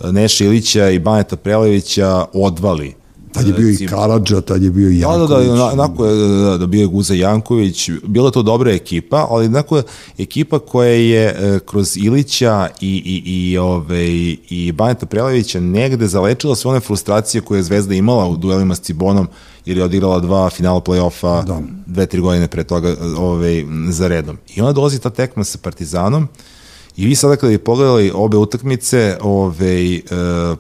Neša Ilića i Baneta Prelevića odvali Tad je bio i Karadža, tad je bio i Janković. Da, da, da, onako je, da, da, da bio je Guza Janković. Bila je to dobra ekipa, ali onako je ekipa koja je e, kroz Ilića i, i, i, ove, i Baneta Prelevića negde zalečila sve one frustracije koje je Zvezda imala u duelima s Cibonom, jer je odigrala dva finala play-offa da. dve, tri godine pre toga ove, za redom. I onda dolazi ta tekma sa Partizanom, I vi sada kada bi pogledali obe utakmice, ove, e,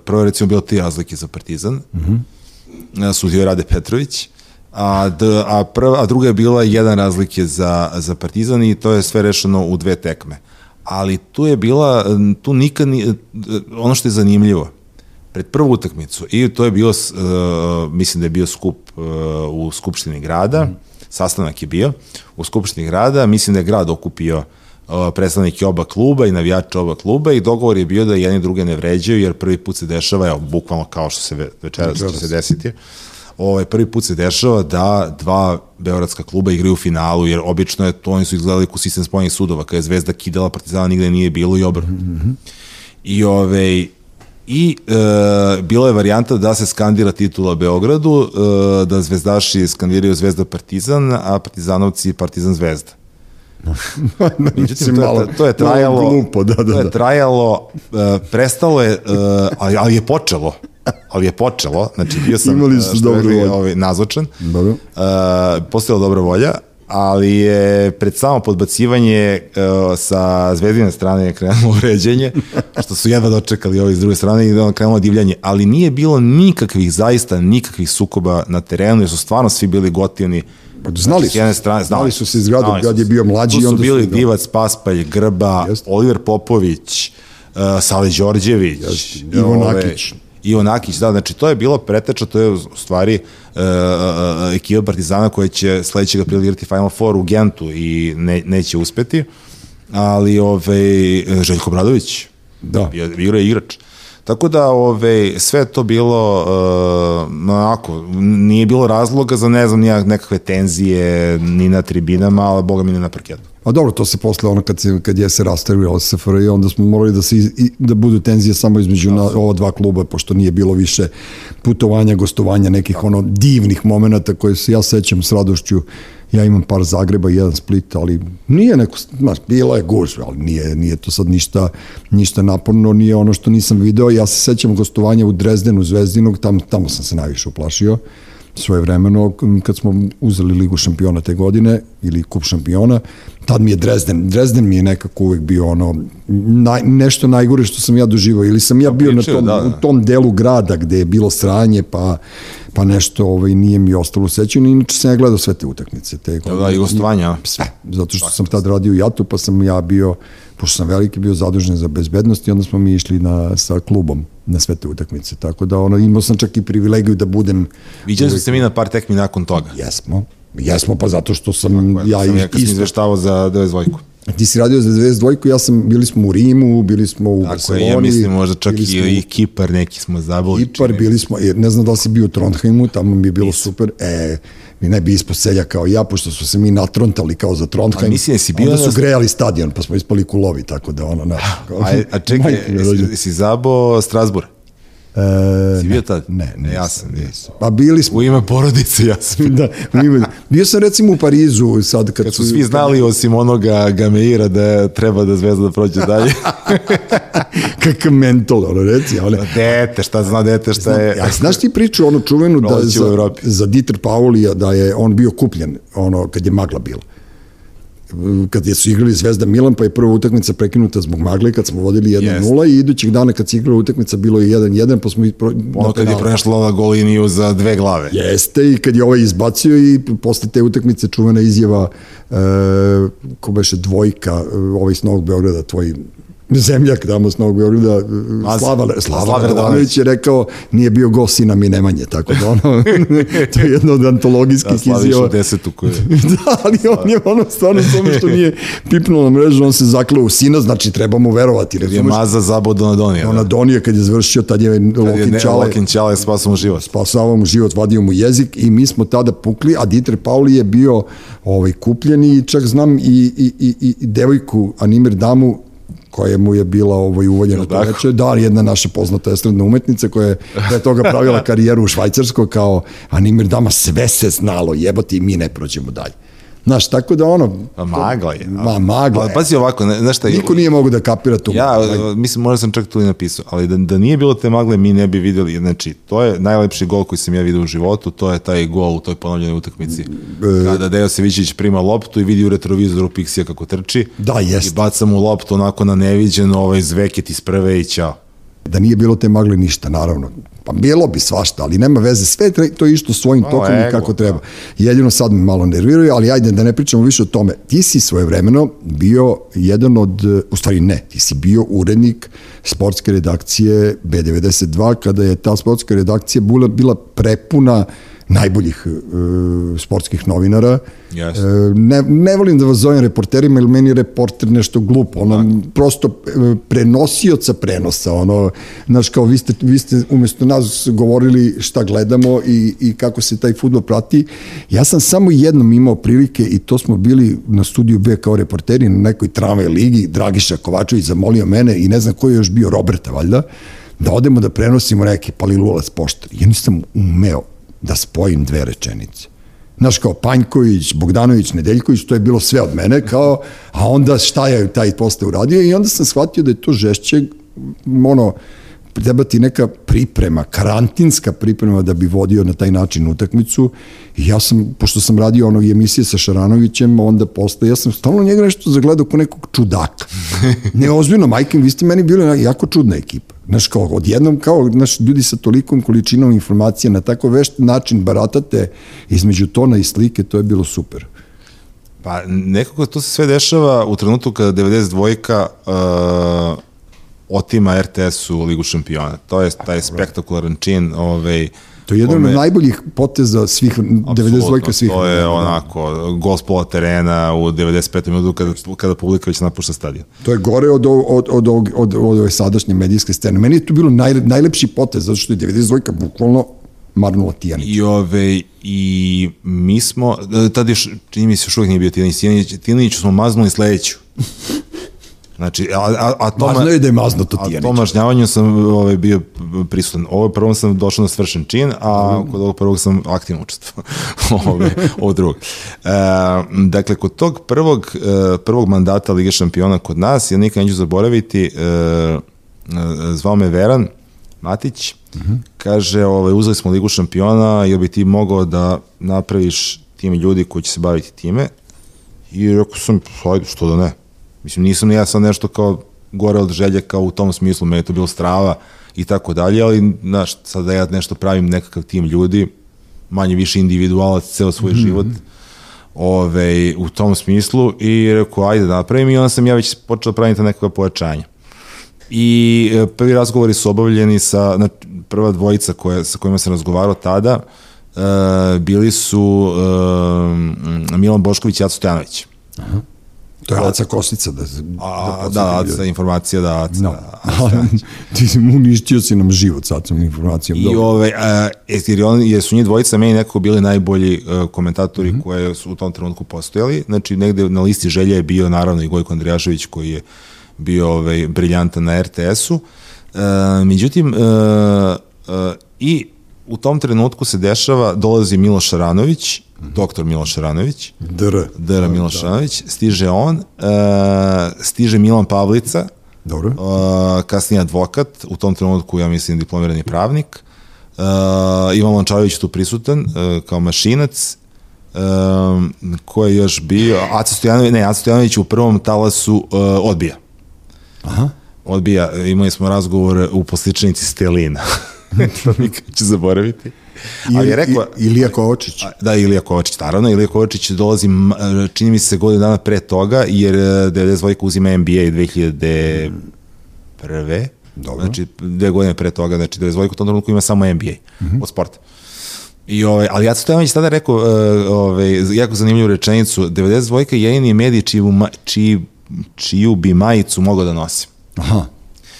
prvo recimo bilo ti razlike za Partizan, mm -hmm sudio Rade Petrović, a, d, a, prva, a druga je bila jedan razlike za, za Partizan i to je sve rešeno u dve tekme. Ali tu je bila, tu nikad, ni, ono što je zanimljivo, pred prvu utakmicu, i to je bio, uh, mislim da je bio skup uh, u Skupštini grada, mm. sastanak je bio u Skupštini grada, mislim da je grad okupio uh, predstavnike oba kluba i navijače oba kluba i dogovor je bio da jedni druge ne vređaju jer prvi put se dešava, evo, bukvalno kao što se večeras će se desiti, ovaj, prvi put se dešava da dva beogradska kluba igraju u finalu, jer obično je to, oni su izgledali ku sistem spojenih sudova, kada je Zvezda kidala Partizana, nigde nije bilo i obr. Mm -hmm. I ovaj, I e, bila je varijanta da se skandira titula Beogradu, e, da zvezdaši skandiraju Zvezda Partizan, a Partizanovci Partizan Zvezda. Međutim, to, je, to je trajalo, glupo, da, da, to je da. trajalo, uh, prestalo je, uh, ali, ali je počelo. Ali je počelo, znači bio sam Imali su dobro ovaj, nazočan, dobro. Uh, postojala dobra volja, ali je pred samo podbacivanje uh, sa zvezdine strane je krenulo uređenje, što su jedva dočekali ovi s druge strane i da on krenulo divljanje, ali nije bilo nikakvih, zaista nikakvih sukoba na terenu, jer su stvarno svi bili gotivni, Pa znali znači, su. jedne strane, znali, znali su se izgradu kad je bio mlađi. Tu su onda bili su, da. Divac, Paspalj, Grba, Jest. Oliver Popović, uh, Sale Đorđević, Jest. Ivo Nakić. Ivo Nakić, da, znači to je bilo preteča, to je u stvari uh, ekipa Partizana koja će sledećeg aprila igrati Final Four u Gentu i ne, neće uspeti, ali ovaj, Željko Bradović, da. igra je igrač. Uh, Tako da ove, sve to bilo uh, onako, nije bilo razloga za ne znam nekakve tenzije ni na tribinama, ali boga mi ne na parketu. A dobro, to se posle ono kad, se, kad je se rastavio SFRJ, onda smo morali da, se, i, da budu tenzije samo između na, ova dva kluba, pošto nije bilo više putovanja, gostovanja, nekih ono divnih momenta koje se ja sećam s radošću ja imam par Zagreba i jedan Split, ali nije neko, znaš, bilo je gužve, ali nije, nije to sad ništa, ništa naporno, nije ono što nisam video. Ja se sećam gostovanja u Drezdenu, Zvezdinog, tam, tamo sam se najviše uplašio svoje vremeno kad smo uzeli ligu šampiona te godine ili kup šampiona, tad mi je Dresden, Dresden mi je nekako uvek bio ono naj, nešto najgore što sam ja doživao ili sam ja bio na tom, da, da. u tom delu grada gde je bilo sranje pa pa nešto ovaj, nije mi ostalo sećanje, inače sam ja gledao sve te utakmice. Te, da, da, i gostovanja. Sve, zato što sam tad radio u Jatu, pa sam ja bio, pošto sam veliki bio zadužen za bezbednost i onda smo mi išli na, sa klubom na sve te utakmice. Tako da ono, imao sam čak i privilegiju da budem... Viđali smo se mi na par tekmi nakon toga. Jesmo. Jesmo, pa zato što sam Tako, ja, sam ja kad sam izveštavao za 92 Ti si radio za 92 ja sam, bili smo u Rimu, bili smo u Tako Barceloni. Tako ja mislim možda čak i, i Kipar neki smo zaboli. Kipar, bili smo, ne znam da li si bio u Trondheimu, tamo mi je bilo Nisam. super. E, mi ne bi ispod selja kao ja, pošto su se mi natrontali kao za Trondheim. A mislim, jesi bio... Onda su grejali stadion, pa smo ispali kulovi, tako da ono, naš. a, a čekaj, jesi, jesi zabo Strasbourg? E, si bio tad? Ne, ne. Ja sam. Nisam. Pa bili smo. U ime porodice ja sam. da, u ime. Bio sam recimo u Parizu sad kad, kad su svi znali kad... osim onoga Gameira da treba da Zvezda da prođe dalje. Kakav mentol, ono reci. Ali... Dete, šta zna dete, šta je... Ja, znaš ti priču onu čuvenu da za, za Dieter Paulija da je on bio kupljen ono kad je magla bila kad je su igrali Zvezda Milan, pa je prva utakmica prekinuta zbog magle, kad smo vodili 1-0 i idućeg dana kad se igrala utakmica bilo je 1-1, pa smo... Pro, ono kad je prešla ova goliniju za dve glave. Jeste, i kad je ovaj izbacio i posle te utakmice čuvena izjava e, ko beše dvojka, e, ovaj Novog Beograda, tvoj zemljak tamo s Novog Beograda, Slava, Slava Radanović je rekao nije bio go sina mi Nemanje, tako da ono, to je jedno od antologijskih da, izjava. Da, desetu koje... da, ali on je ono stvarno tome što nije pipnuo na mrežu, on se zaklao u sina, znači trebamo verovati. Kad je Maza zabodo na Donija. Ona da. Kad je završio, tad je Lokin Čale. Lokin Čale spasao mu život. Spasao mu život, vadio mu jezik i mi smo tada pukli, a Dieter Pauli je bio ovaj, kupljen i čak znam i, i, i, i devojku Animir Damu koja mu je bila ovaj, uvoljena to veče. Da, jedna naša poznata estradna umetnica koja je pre toga pravila karijeru u Švajcarskoj kao Animir Dama, sve se znalo, jebati i mi ne prođemo dalje. Znaš, tako da ono... Pa magla je. Ma, magla je. Pazi ovako, ne, znaš šta... Niko nije mogu da kapira tu. Ja, magla. mislim, možda sam čak tu i napisao, ali da, da nije bilo te magle, mi ne bi videli, znači, to je najlepši gol koji sam ja vidio u životu, to je taj gol u toj ponovljenoj utakmici. E, kada Dejo Sevićić prima loptu i vidi u retrovizoru Pixija kako trči. Da, jest. I baca mu loptu onako na neviđeno, ovaj zveket iz prve i ćao. Da nije bilo te magle ništa, naravno. Pa bilo bi svašta, ali nema veze, sve to je išto svojim tokom i kako treba. Jedino sad me malo nerviraju, ali ajde da ne pričamo više o tome. Ti si svoje vremeno bio jedan od, u stvari ne, ti si bio urednik sportske redakcije B92, kada je ta sportska redakcija bila, bila prepuna uh, najboljih uh, sportskih novinara. Yes. Uh, ne, ne volim da vas zovem reporterima, ili meni je reporter nešto glupo, ono, da. prosto uh, prenosioca prenosa, ono, znaš, kao vi ste, vi ste umesto nas govorili šta gledamo i, i kako se taj futbol prati. Ja sam samo jednom imao prilike i to smo bili na studiju B kao reporteri na nekoj tramvaj ligi, Dragiša Kovačević zamolio mene i ne znam ko je još bio Roberta, valjda, da odemo da prenosimo neki palilulac poštar. Ja nisam umeo da spojim dve rečenice. Znaš, kao Panjković, Bogdanović, Nedeljković, to je bilo sve od mene, kao, a onda šta je taj posle uradio i onda sam shvatio da je to žešće, ono, treba ti neka priprema, karantinska priprema da bi vodio na taj način utakmicu i ja sam, pošto sam radio onog emisije sa Šaranovićem, onda posle, ja sam stalno njega nešto zagledao kao nekog čudaka. Neozbiljno, majke, vi ste meni bili jako čudna ekipa. Znaš, kao odjednom, kao, znaš, ljudi sa tolikom količinom informacija na tako vešt način baratate između tona i slike, to je bilo super. Pa nekako to se sve dešava u trenutku kada 92-ka uh, otima RTS-u Ligu šampiona. To je taj spektakularan čin, ovaj, To je jedan od najboljih poteza svih, 92 svih. To je da. onako, gol s pola terena u 95. minutu kada, kada publika već napušta stadion. To je gore od, od, od, od, od, od ove sadašnje medijske scene. Meni je to bilo naj, najlepši potez, zato što je 92 bukvalno marnula Tijanić. I, ove, I mi smo, tada još, čini mi se još uvijek nije bio Tijanić, Tijanić, Tijanić smo maznuli sledeću. Znači, a, a, a to, Mazno je da je mazno to a Tijanić. tom mažnjavanju sam ovaj, bio prisutan. Ovo prvom sam došao na svršen čin, a kod ovog prvog sam aktivno učestvovao. Ove, ovo drugog. E, dakle, kod tog prvog, e, prvog mandata Lige šampiona kod nas, ja nikad neću zaboraviti, e, e, zvao me Veran Matić, kaže, ovaj, uzeli smo Ligu šampiona, jel bi ti mogao da napraviš tim ljudi koji će se baviti time? I rekao sam, ajde, što da ne. Mislim, nisam ni ja sad nešto kao gore od želje kao u tom smislu, meni je to bilo strava i tako dalje, ali, znaš, sad da ja nešto pravim nekakav tim ljudi, manje više individualac ceo svoj život, ove, u tom smislu i rekao, ajde da napravim i onda sam ja već počeo da pravim ta nekakva pojačanja. I e, prvi razgovori su obavljeni sa, znači, prva dvojica koja, sa kojima sam razgovarao tada, e, bili su e, Milan Bošković i Aco Stojanović. To je Aca Kostica. Da, A, da, da, Aca, informacija da Aca. No. da, Ti si uništio si nam život sad sam informacijom. I Dobro. ove, a, jer, on, jer su njih dvojica meni nekako bili najbolji uh, komentatori koje su u tom trenutku postojali. Znači, negde na listi želja je bio naravno i Gojko Andrijašević koji je bio ovaj, briljantan na RTS-u. Uh, međutim, uh, uh, i u tom trenutku se dešava, dolazi Miloš Aranović, doktor Miloš Aranović, Dr. Dara Miloš Aranović, stiže on, uh, stiže Milan Pavlica, Dobro. Uh, kasnije advokat, u tom trenutku ja mislim diplomirani pravnik. Uh, Ivan Lončarović tu prisutan uh, kao mašinac. Um, ko je još bio? Aca Stojanović, ne, Aca Stojanović u prvom talasu uh, odbija. Aha. Odbija, imali smo razgovor u posličanici Stelina. to nikad ću zaboraviti. Ali je rekao, I, Ilija Kovačić. Da, Ilija Kovačić, naravno. Ilija Kovačić dolazi, m, čini mi se, godinu dana pre toga, jer e, 92 uzima NBA 2001. Dobro. Znači, dve godine pre toga, znači 92 u tom trenutku ima samo NBA od sporta. I ovaj, ali ja Stojanović tada rekao, uh, ovaj, jako zanimljivu rečenicu, 92 je jedini medij čiju, ma, čiji, čiju bi majicu mogao da nosim. Aha.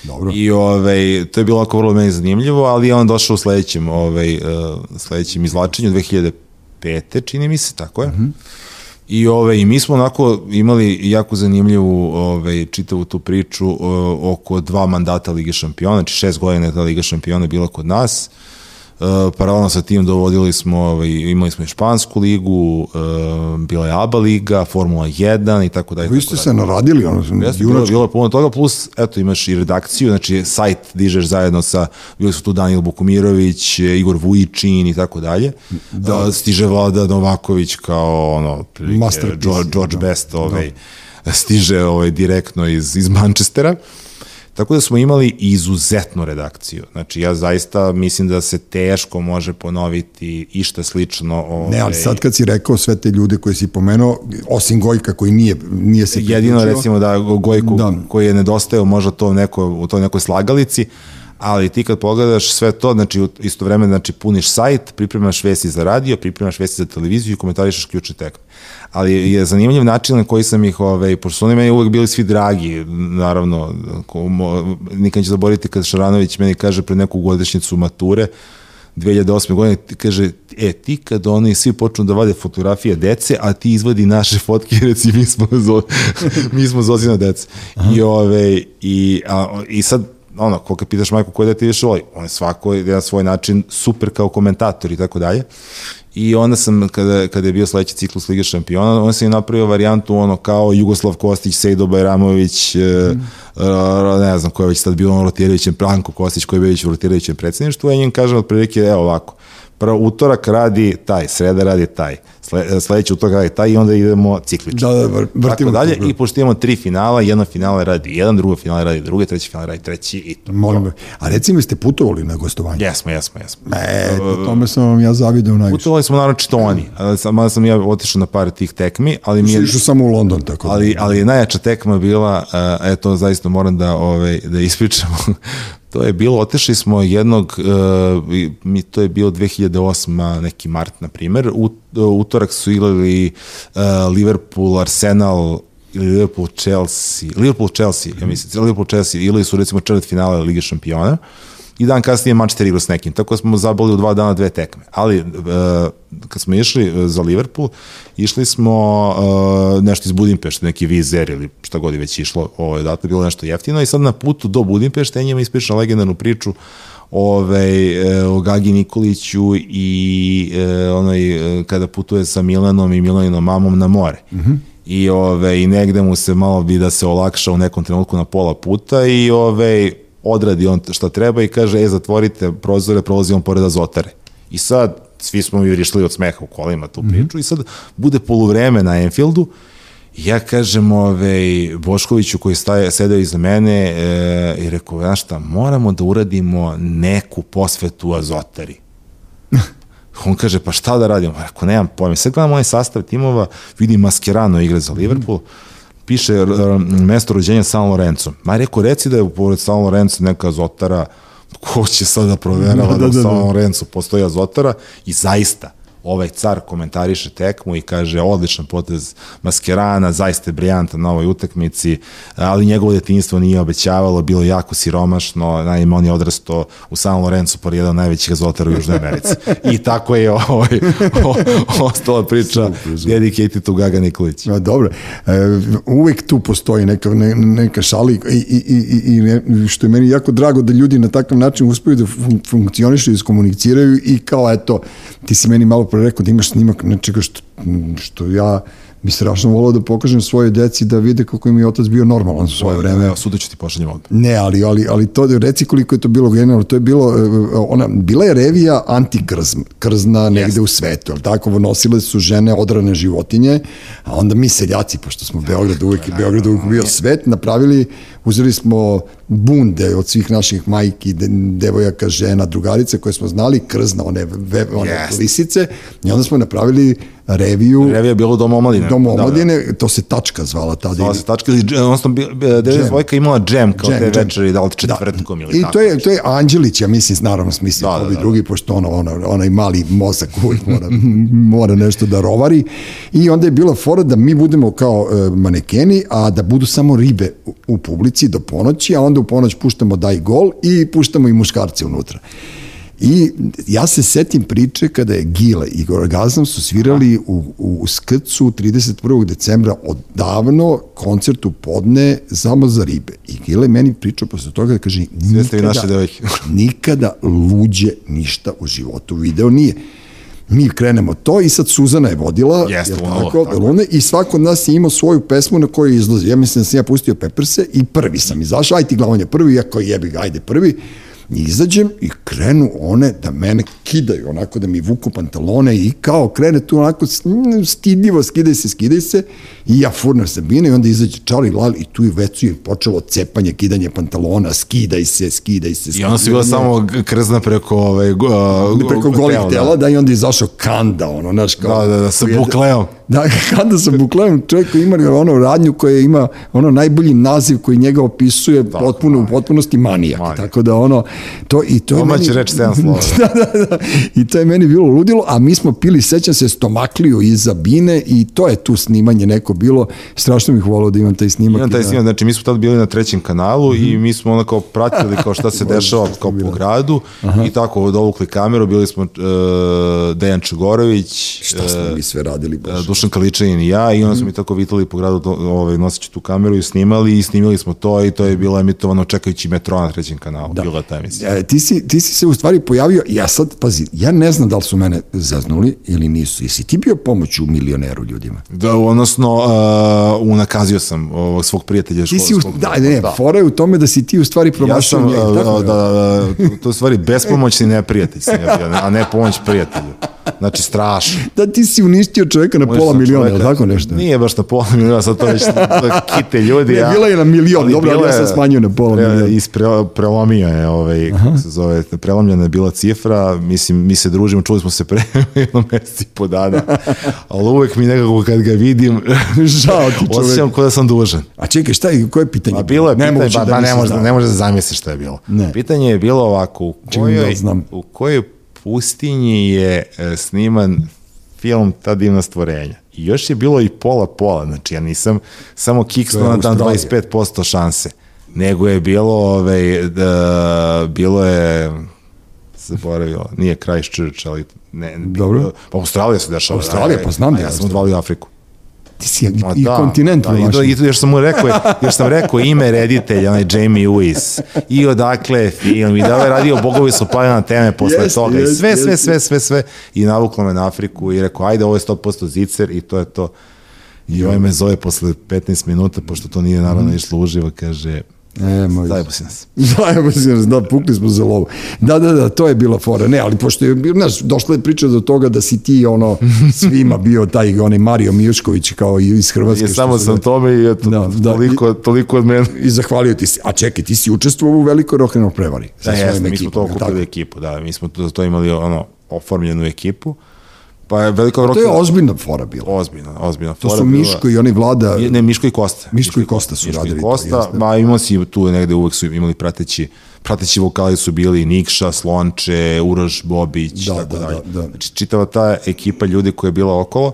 Dobro. I ovaj, to je bilo ovako vrlo meni zanimljivo, ali je on došao u sledećem, ovaj, uh, sledećem izlačenju 2005. čini mi se, tako je. Mm -hmm. I ovaj, i mi smo onako imali jako zanimljivu ovaj, čitavu tu priču uh, oko dva mandata Lige šampiona, znači šest godina je ta Liga šampiona bila kod nas. Uh, paralelno sa tim dovodili smo, ovaj, imali smo i Špansku ligu, uh, bila je ABA liga, Formula 1 i tako dalje. Vi ste se naradili, ono, Jeste, bilo, bilo puno toga, plus, eto, imaš i redakciju, znači, sajt dižeš zajedno sa, bili su tu Danijel Bukumirović, e, Igor Vujičin i tako dalje. Da. Stiže Vlada Novaković kao, ono, prilike, Masterpiece, George, George da. Best, ovaj, stiže ovaj, direktno iz, iz Manchestera. Tako da smo imali izuzetnu redakciju. Znači, ja zaista mislim da se teško može ponoviti išta slično. Ovaj, Ne, ali sad kad si rekao sve te ljude koje si pomenuo, osim Gojka koji nije, nije se jedino priključio, recimo da Gojku da. koji je nedostajao možda to neko, u toj nekoj slagalici, ali ti kad pogledaš sve to, znači isto vreme znači, puniš sajt, pripremaš vesti za radio, pripremaš vesti za televiziju i komentarišeš ključne tekme. Ali je zanimljiv način na koji sam ih, ovaj, pošto su oni meni uvek bili svi dragi, naravno, nikad neću zaboraviti kad Šaranović meni kaže pred neku godišnjicu mature, 2008. godine kaže, e, ti kad oni svi počnu da vade fotografije dece, a ti izvadi naše fotke, reci, mi smo, zo, mi smo Zozina dece. I, ove, i, a, I sad, ono, ko kad pitaš majku koje dete više voli, on je svako na svoj način super kao komentator i tako dalje. I onda sam, kada, kada je bio sledeći ciklus Lige šampiona, onda sam i napravio varijantu ono kao Jugoslav Kostić, Sejdo Bajramović, mm. ne znam ko je već sad bio ono rotirajućem, Branko Kostić koji je već u rotirajućem predsedništvu, a njim kažem otprilike, evo ovako, prvo utorak radi taj, sreda radi taj, sle, sledeći utorak radi taj i onda idemo ciklično. Da, da, vr- vrtimo Tako dalje krug. i pošto imamo tri finala, jedno finale radi jedan, drugo finale radi drugi, treći finale radi treći i to. Molim. A recimo ste putovali na gostovanje? Jesmo, jesmo, jesmo. E, po tome sam vam ja zavideo najviše. Putovali smo naročito oni, mada sam ja otišao na par tih tekmi, ali mi je. Išao samo u London, tako da. ali, ali najjača tekma bila, uh, eto, zaista moram da, ovaj, da ispričam, to je bilo, otešli smo jednog, uh, i- mi, to je bilo 2008. neki mart, na primer, utorak su igrali uh, Liverpool, Arsenal, ili Liverpool Chelsea, Liverpool Chelsea, ja mislim, Liverpool Chelsea, ili su recimo četvrt finale Lige šampiona i dan kasnije Manchester igrao s nekim, tako smo zaboli u dva dana dve tekme. Ali e, kad smo išli e, za Liverpool, išli smo e, nešto iz Budimpešte, neki vizer ili šta god je već išlo, ovo je dakle bilo nešto jeftino i sad na putu do Budimpešte ja njima ispričam legendarnu priču ove, e, o Gagi Nikoliću i e, onaj, e, kada putuje sa Milanom i Milaninom mamom na more. Mm -hmm. I, ove, I negde mu se malo bi da se olakša u nekom trenutku na pola puta i ove, odradi on šta treba i kaže, e, zatvorite prozore, prolazi on pored azotare. I sad, svi smo mi vrišli od smeha u kolima tu priču mm -hmm. i sad bude poluvreme na Enfieldu ja kažem ovaj, Boškoviću koji staje, sedeo iza mene e, i rekao, znaš šta, moramo da uradimo neku posvetu azotari. On kaže, pa šta da radimo? Rekao, nemam pojma. Sad gledam ovaj sastav timova, vidim Mascherano igra za Liverpool, piše uh, mesto rođenja San Lorenzo. Ma rekao, reci da je pored San Lorenzo neka azotara, ko će sad da proverava da, da, da, da, u San Lorenzo postoji azotara i zaista, ovaj car komentariše tekmu i kaže odličan potez Maskerana, zaista je brijantan na ovoj utakmici, ali njegovo detinjstvo nije obećavalo, bilo jako siromašno, naime on je odrasto u San Lorenzo por jedan najvećih azotara u Južnoj Americi. I tako je ovaj, o, ostala priča dedicated to Gaga Nikolić. A, dobro, e, uvek tu postoji neka, ne, neka šali i, i, i, i ne, što je meni jako drago da ljudi na takav način uspeju da fun funkcionišu i iskomuniciraju i kao eto, ti si meni malo pre rekao da imaš snimak nečega što, što ja mi strašno volao da pokažem svoje deci da vide kako im je otac bio normalan u svoje vreme. Ja, suda ću ti pošaljem ovde. Ne, ali, ali, ali to, reci koliko je to bilo genijalno, to je bilo, e, ona, bila je revija antikrzm, krzna negde u svetu, ali tako, nosile su žene odrane životinje, a onda mi seljaci, pošto smo Beograd uvek, Beograd uvek bio svet, napravili, uzeli smo bunde od svih naših majki, devojaka, žena, drugarice koje smo znali, krzna, one, ve, one yes. lisice, i onda smo napravili reviju. Revija je bilo Dom omladine. Dom omladine, da, da. to se tačka zvala tada. Zvala se tačka, odnosno devojka imala džem kao džem, te večeri, da li četvrtkom da. ili I tako. I to je, to je Anđelić, ja mislim, naravno smislio da, da, da, drugi, pošto ono, ono, onaj mali mozak uvijek mora, mora nešto da rovari. I onda je bila fora da mi budemo kao uh, manekeni, a da budu samo ribe u, u publici do ponoći, a onda u ponoć puštamo daj gol i puštamo i muškarce unutra. I ja se setim priče kada je Gile i Gorgazam su svirali u, u Skrcu 31. decembra odavno koncert u podne samo za ribe. I Gile meni pričao posle toga da kaže nikada, nikada luđe ništa u životu video nije mi krenemo to i sad Suzana je vodila Jeste, je tako, tako. Lune, i svako od nas je imao svoju pesmu na kojoj izlazi. Ja mislim da sam ja pustio Pepperse i prvi sam izašao, aj ti glavanje prvi, iako jebi ga, ajde prvi izađem i krenu one da mene kidaju, onako da mi vuku pantalone i kao krene tu onako stidljivo, skidaj se, skidaj se i ja furnem Sabine i onda izađe Charlie Lal i tu je već je počelo cepanje, kidanje pantalona, skidaj se, skidaj se. I onda se bila samo krzna preko, ove, go, preko golih tela, da. da, i onda je izašao kanda, ono, znaš, kao... Da, da, da, sa bukleom. Da, kanda sa bukleom, čovjek koji ima ono radnju koja ima ono najbolji naziv koji njega opisuje da, potpuno, u potpunosti manijak. manijak. Tako da ono, to, i to Domaći meni, reč 7 slova. da, da, da, i to je meni bilo ludilo, a mi smo pili, sećam se, stomakliju iza bine i to je tu snimanje neko bilo, strašno bih volao da imam taj snimak. Imam taj da- snimak, znači mi smo tada bili na trećem kanalu mm -hmm. i mhm. mi smo onda kao pratili kao šta se dešava kao po gradu Aha. i tako dovukli kameru, bili smo uh, Dejan Čugorović, šta smo uh, mi sve radili, baš. Dušan Kaličanin i ja i onda smo mi tako vitali po gradu ovaj, noseći tu kameru i snimali i snimali smo to i to je bilo emitovano čekajući metro na trećem kanalu, da. bila ta emisija. E, ti, si, ti si se u stvari pojavio, ja sad, pazi, ja ne znam da li su mene zaznuli ili nisu. Jesi ti bio pomoć u milioneru ljudima? Da, odnosno, uh, unakazio sam ovog svog prijatelja. Ti si, u, da, ne, da. fora je u tome da si ti u stvari promašio ja njega. Da, da, da, to u stvari bespomoćni neprijatelj sam ja bio, a ne pomoć prijatelju. Znači, strašno. Da ti si uništio čoveka na pola miliona, ili tako nešto? Nije baš na pola miliona, sad to već kite ljudi. Ne, bila je na milion, dobro, ali ja sam smanjio na pola miliona. Ispre, prelomio je, ovaj, kako se zove, prelomljena je bila cifra, mislim, mi se družimo, čuli smo se pre jedno mesec i po dana, ali uvek mi nekako kad ga vidim, žao ti čovek. Osjećam kao da sam dužan. A čekaj, šta je, koje pitanje? A bilo je pitanje, ne ba, da ne, može, ne može da zamisliš šta je bilo. Ne. Pitanje je bilo ovako, u kojoj, da znam. u kojoj pustinji je e, sniman film Ta divna stvorenja. I još je bilo i pola-pola, znači ja nisam samo kiksnuo na dan 25% šanse. nego je bilo, ovaj, da, bilo je, zaboravio, nije Christchurch, ali ne, Dobro. Pa Australija se dešava. Australija, pa znam da ja sam odvalio Afriku. Ti si i, Ma i kontinent da, i, i još sam mu rekao, još sam rekao ime reditelja, onaj Jamie Lewis, i odakle je film, i da je radio Bogovi su pali na teme posle Jeste, toga, i jeste, sve, sve, jeste. sve, sve, sve, i navuklo me na Afriku i rekao, ajde, ovo je 100% zicer i to je to. I ovaj me zove posle 15 minuta, pošto to nije naravno išlo uživo, kaže, E, moj. zajebo si nas. Zajebo si nas, da, pukli smo za lovu. Da, da, da, to je bila fora. Ne, ali pošto je, znaš, došla je priča do toga da si ti, ono, svima bio taj, onaj Mario Mijušković, kao i iz Hrvatske. I što samo sam zove. tome i eto, Da, da, toliko, toliko od mene. I zahvalio ti se. A čekaj, ti si učestvovao u velikoj rock'n'roll prevari. Da, jeste, mi smo to okupili ekipu, da, mi smo to, to imali ono, oformljenu ekipu, pa je veliko To je ozbiljna fora bila. Ozbiljno, ozbiljno. To su Miško i oni vlada... Ne, Miško i Kosta. Miško i Kosta su Miško radili i to, Kosta, jeste. ma imao si tu negde uvek su imali prateći prateći vokali su bili Nikša, Slonče, Uroš Bobić, Da, tako da, dalje. da, da. Znači, čitava ta ekipa ljudi koja je bila okolo,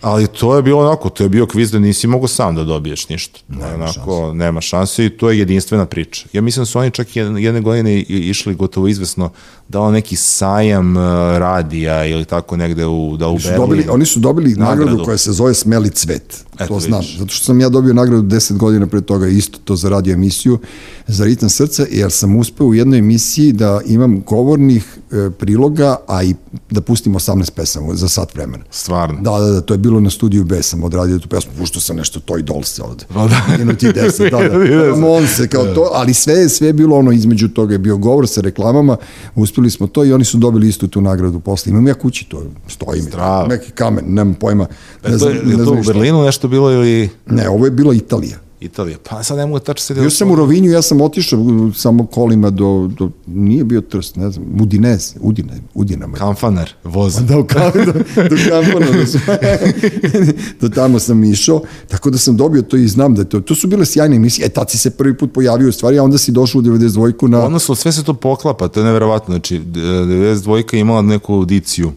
ali to je bilo onako, to je bio kviz da nisi mogao sam da dobiješ ništa. Je onako, nema šanse i to je jedinstvena priča. Ja mislim da su oni čak jedne, jedne godine išli gotovo izvesno da on neki sajam uh, radija ili tako negde u, da u su dobili, Berlinu. oni su dobili nagradu. Nagradu. koja se zove Smeli cvet. Eto, to znam. vidiš. Zato što sam ja dobio nagradu 10 godina pre toga isto to za radio emisiju za ritam srca, jer sam uspeo u jednoj emisiji da imam govornih e, priloga, a i da pustim 18 pesama za sat vremena. Stvarno. Da, da, da, to je bilo na studiju B, sam odradio tu pesmu, puštao sam nešto Toy Dolce od Pa da. minuti 10, da, da, Vidio sam. on se kao to, ali sve, sve je bilo ono između toga, je bio govor sa reklamama, uspeli smo to i oni su dobili istu tu nagradu posle. Imam ja kući to, stoji mi, neki kamen, nemam pojma. Ne Ne to, znam, je, je ne to znam u. Berlinu nešto bilo ili Ne, ovo je bila Italija. Italija? Pa sad ne mogu tačno se Bio sam u Rovinju, ja sam otišao samo kolima do, do, nije bio Trst, ne znam, Udinez, Udine, Udinama. Kamfanar, voz. Da, u kam, do, do kampana, da sam, do tamo sam išao, tako da sam dobio to i znam da to, to su bile sjajne emisije, e tad si se prvi put pojavio u stvari, a onda si došao u 92-ku na... Odnosno, sve se to poklapa, to je neverovatno. Znači, d- 92 je imala neku audiciju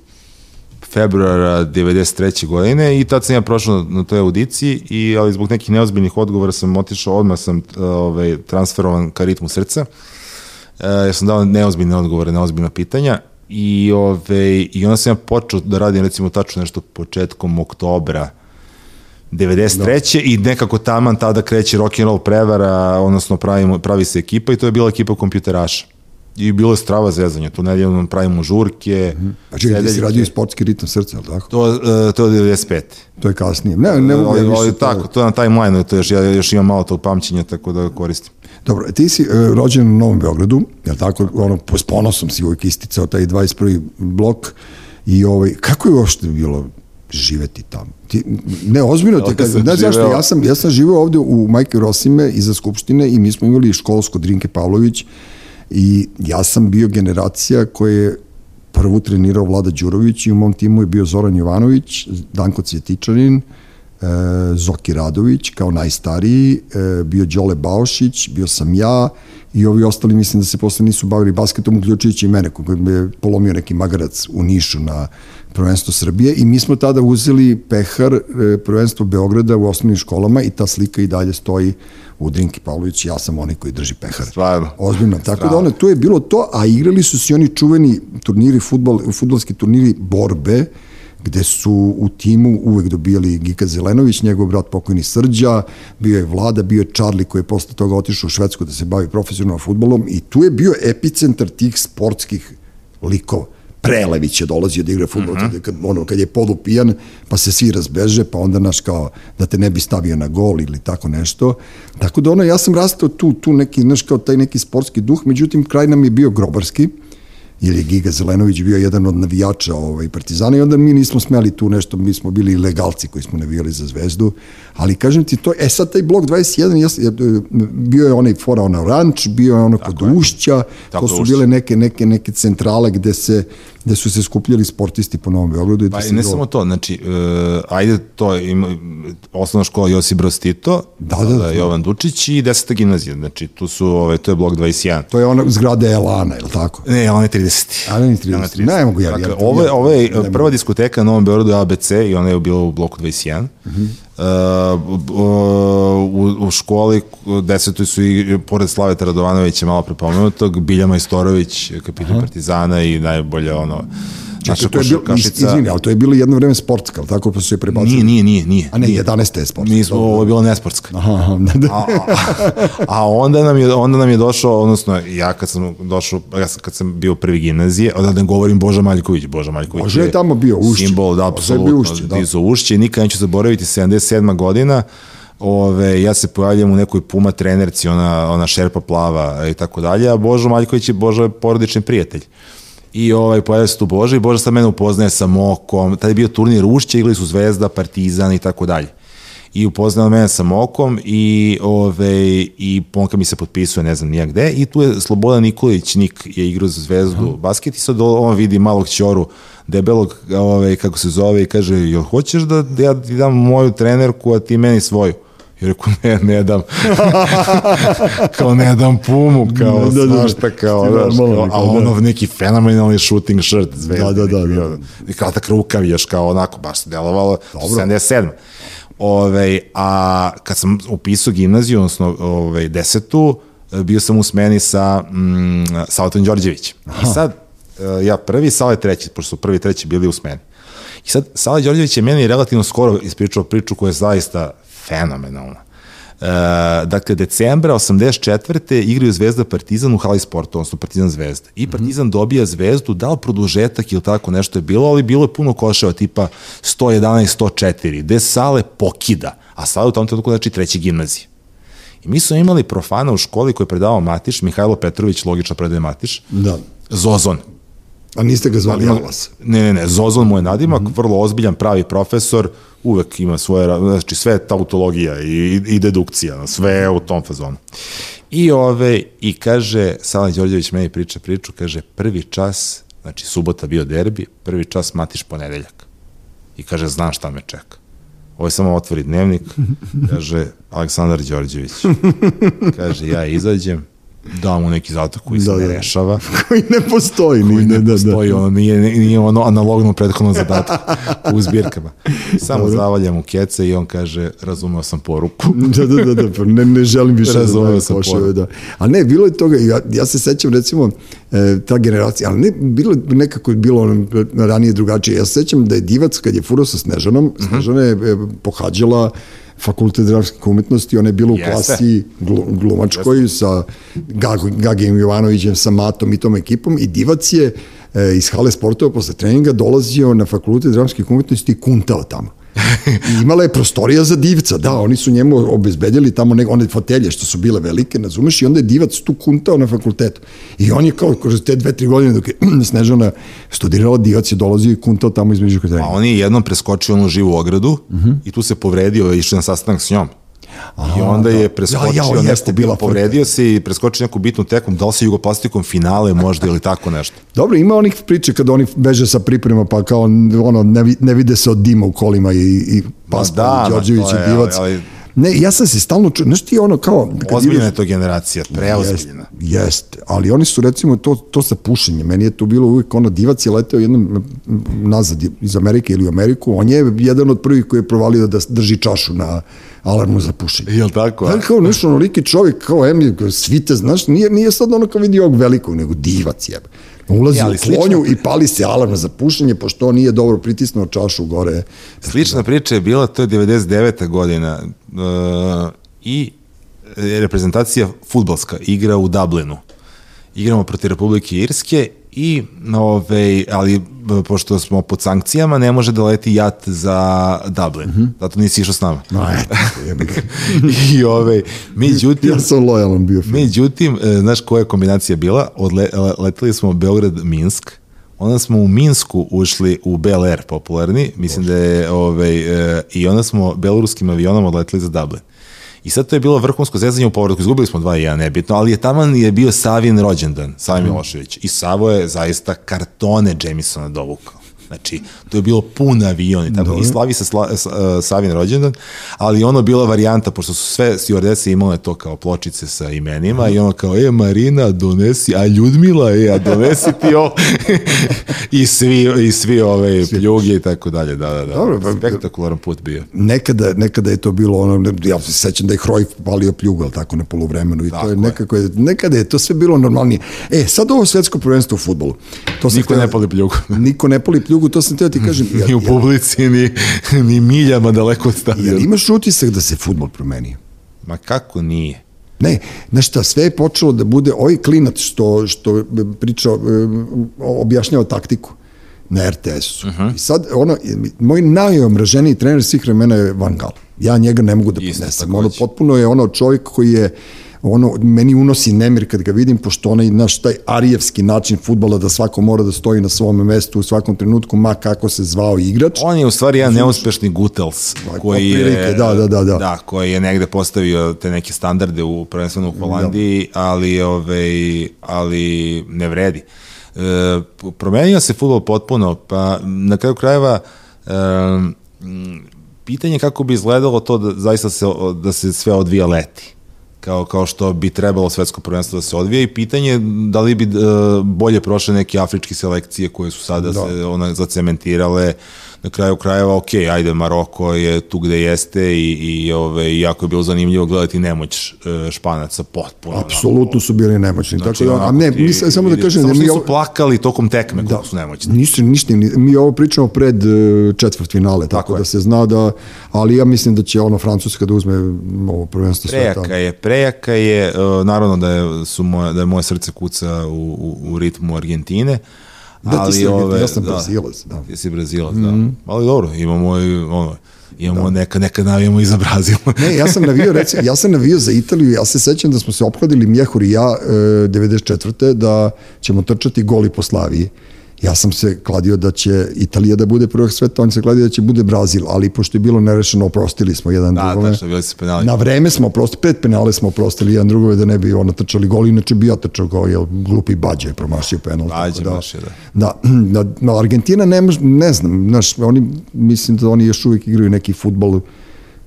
februara 93. godine i tad sam ja prošao na toj audiciji, i, ali zbog nekih neozbiljnih odgovora sam otišao, odmah sam ovaj, transferovan ka ritmu srca. E, ja sam dao neozbiljne odgovore na ozbiljna pitanja i, ove, i onda sam ja počeo da radim recimo tačno nešto početkom oktobra 93. i nekako taman tada kreće rock and roll prevara, odnosno pravimo, pravi se ekipa i to je bila ekipa kompjuteraša. I bilo je strava zezanje, tu nedeljom pravimo žurke. Pa čekaj, ti si radio i sportski ritam srca, je li tako? To, e, to je 95. To je kasnije. Ne, ne mogu ali, ja više ali tako, to je na timeline, to još, ja još imam malo tog pamćenja, tako da koristim. Dobro, ti si uh, rođen u Novom Beogradu, je tako? Ono, s ponosom si uvijek isticao taj 21. blok i ovaj, kako je uopšte bilo živeti tamo? Ti, ne, ozbiljno te kažem, sam znaš živeo. ja sam, ja sam živeo ovde u Majke Rosime iza Skupštine i mi smo imali školsko Drinke Pavlović i ja sam bio generacija koja je prvu trenirao Vlada Đurović i u mom timu je bio Zoran Jovanović, Danko Cvjetičanin, e, Zoki Radović kao najstariji, e, bio Đole Baošić, bio sam ja i ovi ostali mislim da se posle nisu bavili basketom, uključujući i mene, koji me je polomio neki magarac u Nišu na prvenstvo Srbije i mi smo tada uzeli pehar e, prvenstvo Beograda u osnovnim školama i ta slika i dalje stoji u Drinki Pavlović, ja sam onaj koji drži pehar. Stvarno. Ozbiljno. Tako da ono, tu je bilo to, a igrali su se oni čuveni turniri, futbol, futbolski turniri borbe, gde su u timu uvek dobijali Gika Zelenović, njegov brat pokojni Srđa, bio je Vlada, bio je Charlie koji je posle toga otišao u Švedsku da se bavi profesionalnom futbolom i tu je bio epicentar tih sportskih likova. Prelević je dolazio da igra futbol, Mhm. kad, ono, kad je polupijan, pa se svi razbeže, pa onda naš kao da te ne bi stavio na gol ili tako nešto. Tako da ono, ja sam rastao tu, tu neki, znaš, kao taj neki sportski duh, međutim, kraj nam je bio grobarski, jer je Giga Zelenović bio jedan od navijača ovaj, Partizana i onda mi nismo smeli tu nešto, mi smo bili legalci koji smo navijali za zvezdu, ali kažem ti to, e sad taj blok 21, ja, sam- ja, bio je onaj fora ona ranč, bio je ono kod Ušća, to su bile neke, neke, neke centrale gde se gde su se skupljali sportisti po Novom Beogradu. i da Pa se i ne do- samo to, znači, uh, ajde to, ima, osnovna škola Josip Broz Tito, Da, da, da. Jovan Dučić i 10. gimnazija, znači tu su, ovaj, to je blok 21. To je ona zgrada Elana, je li tako? Ne, on je 30. A ne, 30. Ne mogu ja, Dakle, ovo, je, ovo je prva diskoteka na Novom Beogradu je ABC i ona je bila u bloku 21. Uh, b- u, u školi desetoj su i pored Slaveta Radovanovića malo prepomenutog, Bilja Majstorović, kapitan Partizana i najbolje ono naša Čekaj, to je bilo, košarkašica. izvini, ali to je bilo jedno vreme sportska, ali tako pa su je prebacili. Nije, nije, nije, nije. A ne, nije. 11. je sportska. Mi smo, dobro. ovo je bilo nesportska. Aha, da, da. a, a, a onda nam je onda nam je došao odnosno ja kad sam došao ja sam, kad sam bio prvi gimnazije onda ne govorim Boža Maljković Boža Maljković Boža je tamo bio, Ušće. simbol da je apsolutno Ušće, da. da. Ušće nikad neću zaboraviti 77. godina Ove, ja se pojavljam u nekoj Puma trenerci, ona, ona šerpa plava i tako dalje, a Božo Maljković je Božo je porodični prijatelj. I ovaj, pojavlja se tu Boža i Boža sa mene upoznaje sa Mokom, tada je bio turnir Ušće, igrali su Zvezda, Partizan i tako dalje. I upoznao mene sa Mokom i, ove, i Ponka mi se potpisuje, ne znam nijak gde, i tu je Slobodan Nikolić, Nik je igrao za Zvezdu basket i sad on vidi malog ćoru debelog, ove, kako se zove, i kaže, jel hoćeš da ja ti dam moju trenerku, a ti meni svoju? I rekao, ne, ne dam. kao ne dam pumu, kao Da, da, da. svašta, kao, znaš, normalno, kao, a kao, da. ono neki fenomenalni shooting shirt zvezde. Da, da, da, da. I kratak rukav još kao onako, baš se delovalo, 77. Ove, a kad sam upisao gimnaziju, odnosno ove, desetu, bio sam u smeni sa mm, Saletom Đorđević. I sad, e, ja prvi, Sale treći, pošto su prvi i treći bili u smeni. I sad, Sale Đorđević je meni relativno skoro ispričao priču koja je zaista fenomenalna. E, dakle, decembra 84. igraju Zvezda Partizan u hali sporta, odnosno Partizan Zvezda. I Partizan dobija Zvezdu, da li produžetak ili tako nešto je bilo, ali bilo je puno koševa, tipa 111, 104, gde Sale pokida, a Sale u tom trenutku znači treći gimnazije. I mi smo imali profana u školi koji je predavao Matiš, Mihajlo Petrović, logično predaje Matiš, da. Zozon. A niste ga zvali Alas? Ne, ne, ne, Zozon mu je nadimak, vrlo ozbiljan, pravi profesor, uvek ima svoje, znači sve je tautologija i, i dedukcija, sve je u tom fazonu. I ove, i kaže, Sala Đorđević meni priča priču, kaže, prvi čas, znači subota bio derbi, prvi čas matiš ponedeljak. I kaže, znam šta me čeka. Ovo je samo otvori dnevnik, kaže, Aleksandar Đorđević. Kaže, ja izađem, dam mu neki zadatak koji se Da, ne da. rešava, Koji ne postoji. koji ni, ne da, da. postoji, ono nije, nije ono analogno prethodno zadatku u zbirkama. Samo zavaljam u kece i on kaže, razumeo sam poruku. da, da, da, da, pa ne, ne želim više da Razumeo dajem sam koševe, poruku. da. A ne, bilo je toga, ja, ja se sećam recimo e, ta generacija, ali ne, bilo nekako je bilo ono, ranije drugačije. Ja se sećam da je Divac kad je furao sa Snežanom, Mhm. Snežana je e, pohađala fakultet dramskih umetnosti, ona je bila u Jeste. klasi glu, glumačkoj sa Gag- Gagijem Jovanovićem, sa Matom i tom ekipom i Divac je e, iz hale sportova posle treninga dolazio na fakultet dramskih umetnosti i kuntao tamo. I imala je prostorija za divca, da, oni su njemu obezbedili tamo nek, one fotelje što su bile velike, razumeš, i onda je divac tu kuntao na fakultetu. I on je kao, kroz te dve, tri godine dok je Snežana studirala, divac je dolazio i kuntao tamo između A katedra. on je jednom preskočio onu živu ogradu i tu se povredio, išao na sastanak s njom. I onda je preskočio, Ja, ja, bila bila povredio se i preskočio neku bitnu tekom, da li se jugoplastikom finale možda ili tako nešto. Dobro, ima onih priče kada oni beže sa priprema, pa kao ono, ne, ne vide se od dima u kolima i, i Pascal, da, Đorđević i Divac. ali- ali- Ne, ja sam se stalno čuo, znaš ti ono kao... Ozbiljna je to generacija, preozbiljna. Jest, jest, ali oni su recimo to, to sa pušenjem, meni je to bilo uvijek ono, divac je leteo jednom nazad iz Amerike ili u Ameriku, on je jedan od prvih koji je provalio da drži čašu na alarmu za pušenje. Jel tako? Da, kao nešto onoliki čovjek, kao kao svite, znaš, nije, nije sad ono kao vidi ovog velikog, nego divac jebe. Ulazi E, ali u klonju i pali se alarm za pušenje, pošto on nije dobro pritisnuo čašu gore. Slična priča je bila, to je 99. godina uh, i reprezentacija futbalska igra u Dublinu. Igramo protiv Republike Irske i ove, ali e, pošto smo pod sankcijama ne može da leti jat za Dublin. Mhm. Zato nisi išao s nama. No. I ove, međutim, ja sam lojalan bio. film. Međutim, e, znaš koja je kombinacija bila? Odle, le- leteli smo Beograd-Minsk, onda smo u Minsku ušli u Bel Air popularni, mislim da je, ovaj, e, i onda smo beloruskim avionom odleteli za Dublin. I sad to je bilo vrhunsko zezanje u povratku, izgubili smo 2-1, nebitno, ali je taman je bio Savin rođendan, Savin Milošević. I Savo je zaista kartone Jamesona dovukao. Znači, to je bilo pun avion i, tako, i slavi se sla, s, uh, Savin rođendan, ali ono bila varijanta, pošto su sve stewardese imale to kao pločice sa imenima i ono kao, e, Marina, donesi, a Ljudmila, e, a donesi ti ovo. I svi, i svi ove pljuge i tako dalje, da, da, da. Dobro, pa- Spektakularan put bio. nekada, nekada je to bilo ono, ja se sećam da je Hroj palio pljugu, ali tako na poluvremenu i Tako to je je. nekako, je, nekada je to sve bilo normalnije. E, sad ovo svetsko prvenstvo u futbolu. To Niko hteo- ne pali pljugu. Niko ne pali pljugu, to sam teo ti kažem. Ja, Ni u publici, ni, ni miljama daleko od Jel stadiona. imaš utisak da se futbol promenio? Ma kako nije? Ne, znaš šta, sve je počelo da bude ovaj klinac što, što priča, e, objašnjava taktiku na RTS-u. Uh -huh. I sad, ono, moj najomraženiji trener svih vremena je Van Gaal. Ja njega ne mogu da podnesem. Ono, potpuno je ono čovjek koji je ono, meni unosi nemir kad ga vidim, pošto onaj naš taj arijevski način futbala da svako mora da stoji na svom mestu u svakom trenutku, ma kako se zvao igrač. On je u stvari jedan neuspešni Gutels koji je, da, da, da, da. da, koji je negde postavio te neke standarde u prvenstveno u Holandiji, ali ovaj ali ne vredi. E, promenio se fudbal potpuno, pa na kraju krajeva e, pitanje je kako bi izgledalo to da zaista se da se sve odvija leti kao, kao što bi trebalo svetsko prvenstvo da se odvija i pitanje je da li bi e, bolje prošle neke afričke selekcije koje su sada da. se ona zacementirale na kraju krajeva, ok, ajde, Maroko je tu gde jeste i, i ove, jako je bilo zanimljivo gledati nemoć e, Španaca potpuno. Apsolutno su bili nemoćni. Znači, tako da, a ne, mislim, samo da kažem samo da što mi ovo, plakali tokom tekme koliko su nemoćni. Nisu, ništa, ni- mi ovo pričamo pred e, četvrt finale, tako, Tako je. da se zna da, ali ja mislim da će ono Francuska da uzme ovo prvenstvo sveta. Prejaka je, prejaka je, e, naravno da je, su moje, da je moje srce kuca u, u, u ritmu Argentine, Da, ti ali si Argentin, ove, ja sam da, Brazilac, da. Ti si Brazilac, da. Ali dobro, imamo i ono, imamo neka, neka navijamo i za Brazil. Ne, ja sam navio, recimo, ja sam navio za Italiju, ja se sećam da smo se ophodili Mjehur i ja e, 94. da ćemo trčati goli po Slaviji. Ja sam se kladio da će Italija da bude prvog sveta, on se kladio da će bude Brazil, ali pošto je bilo nerešeno, oprostili smo jedan da, drugome. tačno, bili su penali. Na vreme smo oprostili, pet penale smo oprostili jedan drugove da ne bi ono trčali gol, inače bi ja trčao gol, jer glupi Bađe je promašio penal. Bađe da, je, da. Da, da, Argentina ne, mož, ne znam, znaš, oni, mislim da oni još uvijek igraju neki futbol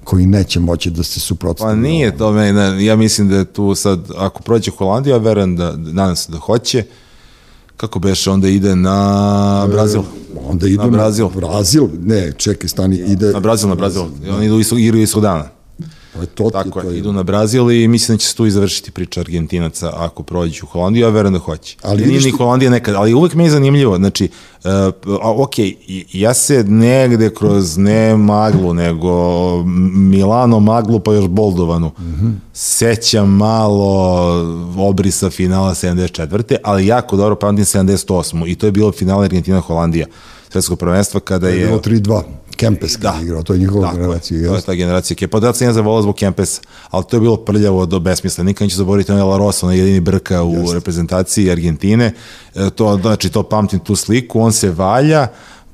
koji neće moći da se Pa suprotstavljaju. nije to meni, ne, ja mislim da je tu sad, ako prođe Holandija, verujem da, nadam se da hoće, kako beše, onda ide na Brazil. Onda idu Na Brazil. Brazil, ne, čekaj, stani, ide... Na Brazil, na Brazil. I oni idu istog, igraju istog dana. To je to, ti, Tako to je, idu na Brazil i mislim da će se tu i završiti priča Argentinaca ako prođu u Holandiju, ja verujem da hoće. Ali nije ni Holandija nekad, ali uvek mi je zanimljivo, znači, uh, a, ok, ja se negde kroz ne maglu, nego Milano maglu pa još Boldovanu, mm Mhm. -hmm. sećam malo obrisa finala 74. ali jako dobro pamtim 78. I to je bilo finale Argentina-Holandija svetskog prvenstva kada je je... bilo 3-2. Kempes da. igrao, to je njihova Tako je, generacija. to je ta generacija Kepa. Da sam ja zavolao zbog Kempesa, ali to je bilo prljavo do besmisla. Nikad neću zaboraviti onaj La Rosa, onaj jedini brka u Jeste. reprezentaciji Argentine. E, to, znači, to pamtim tu sliku. On se valja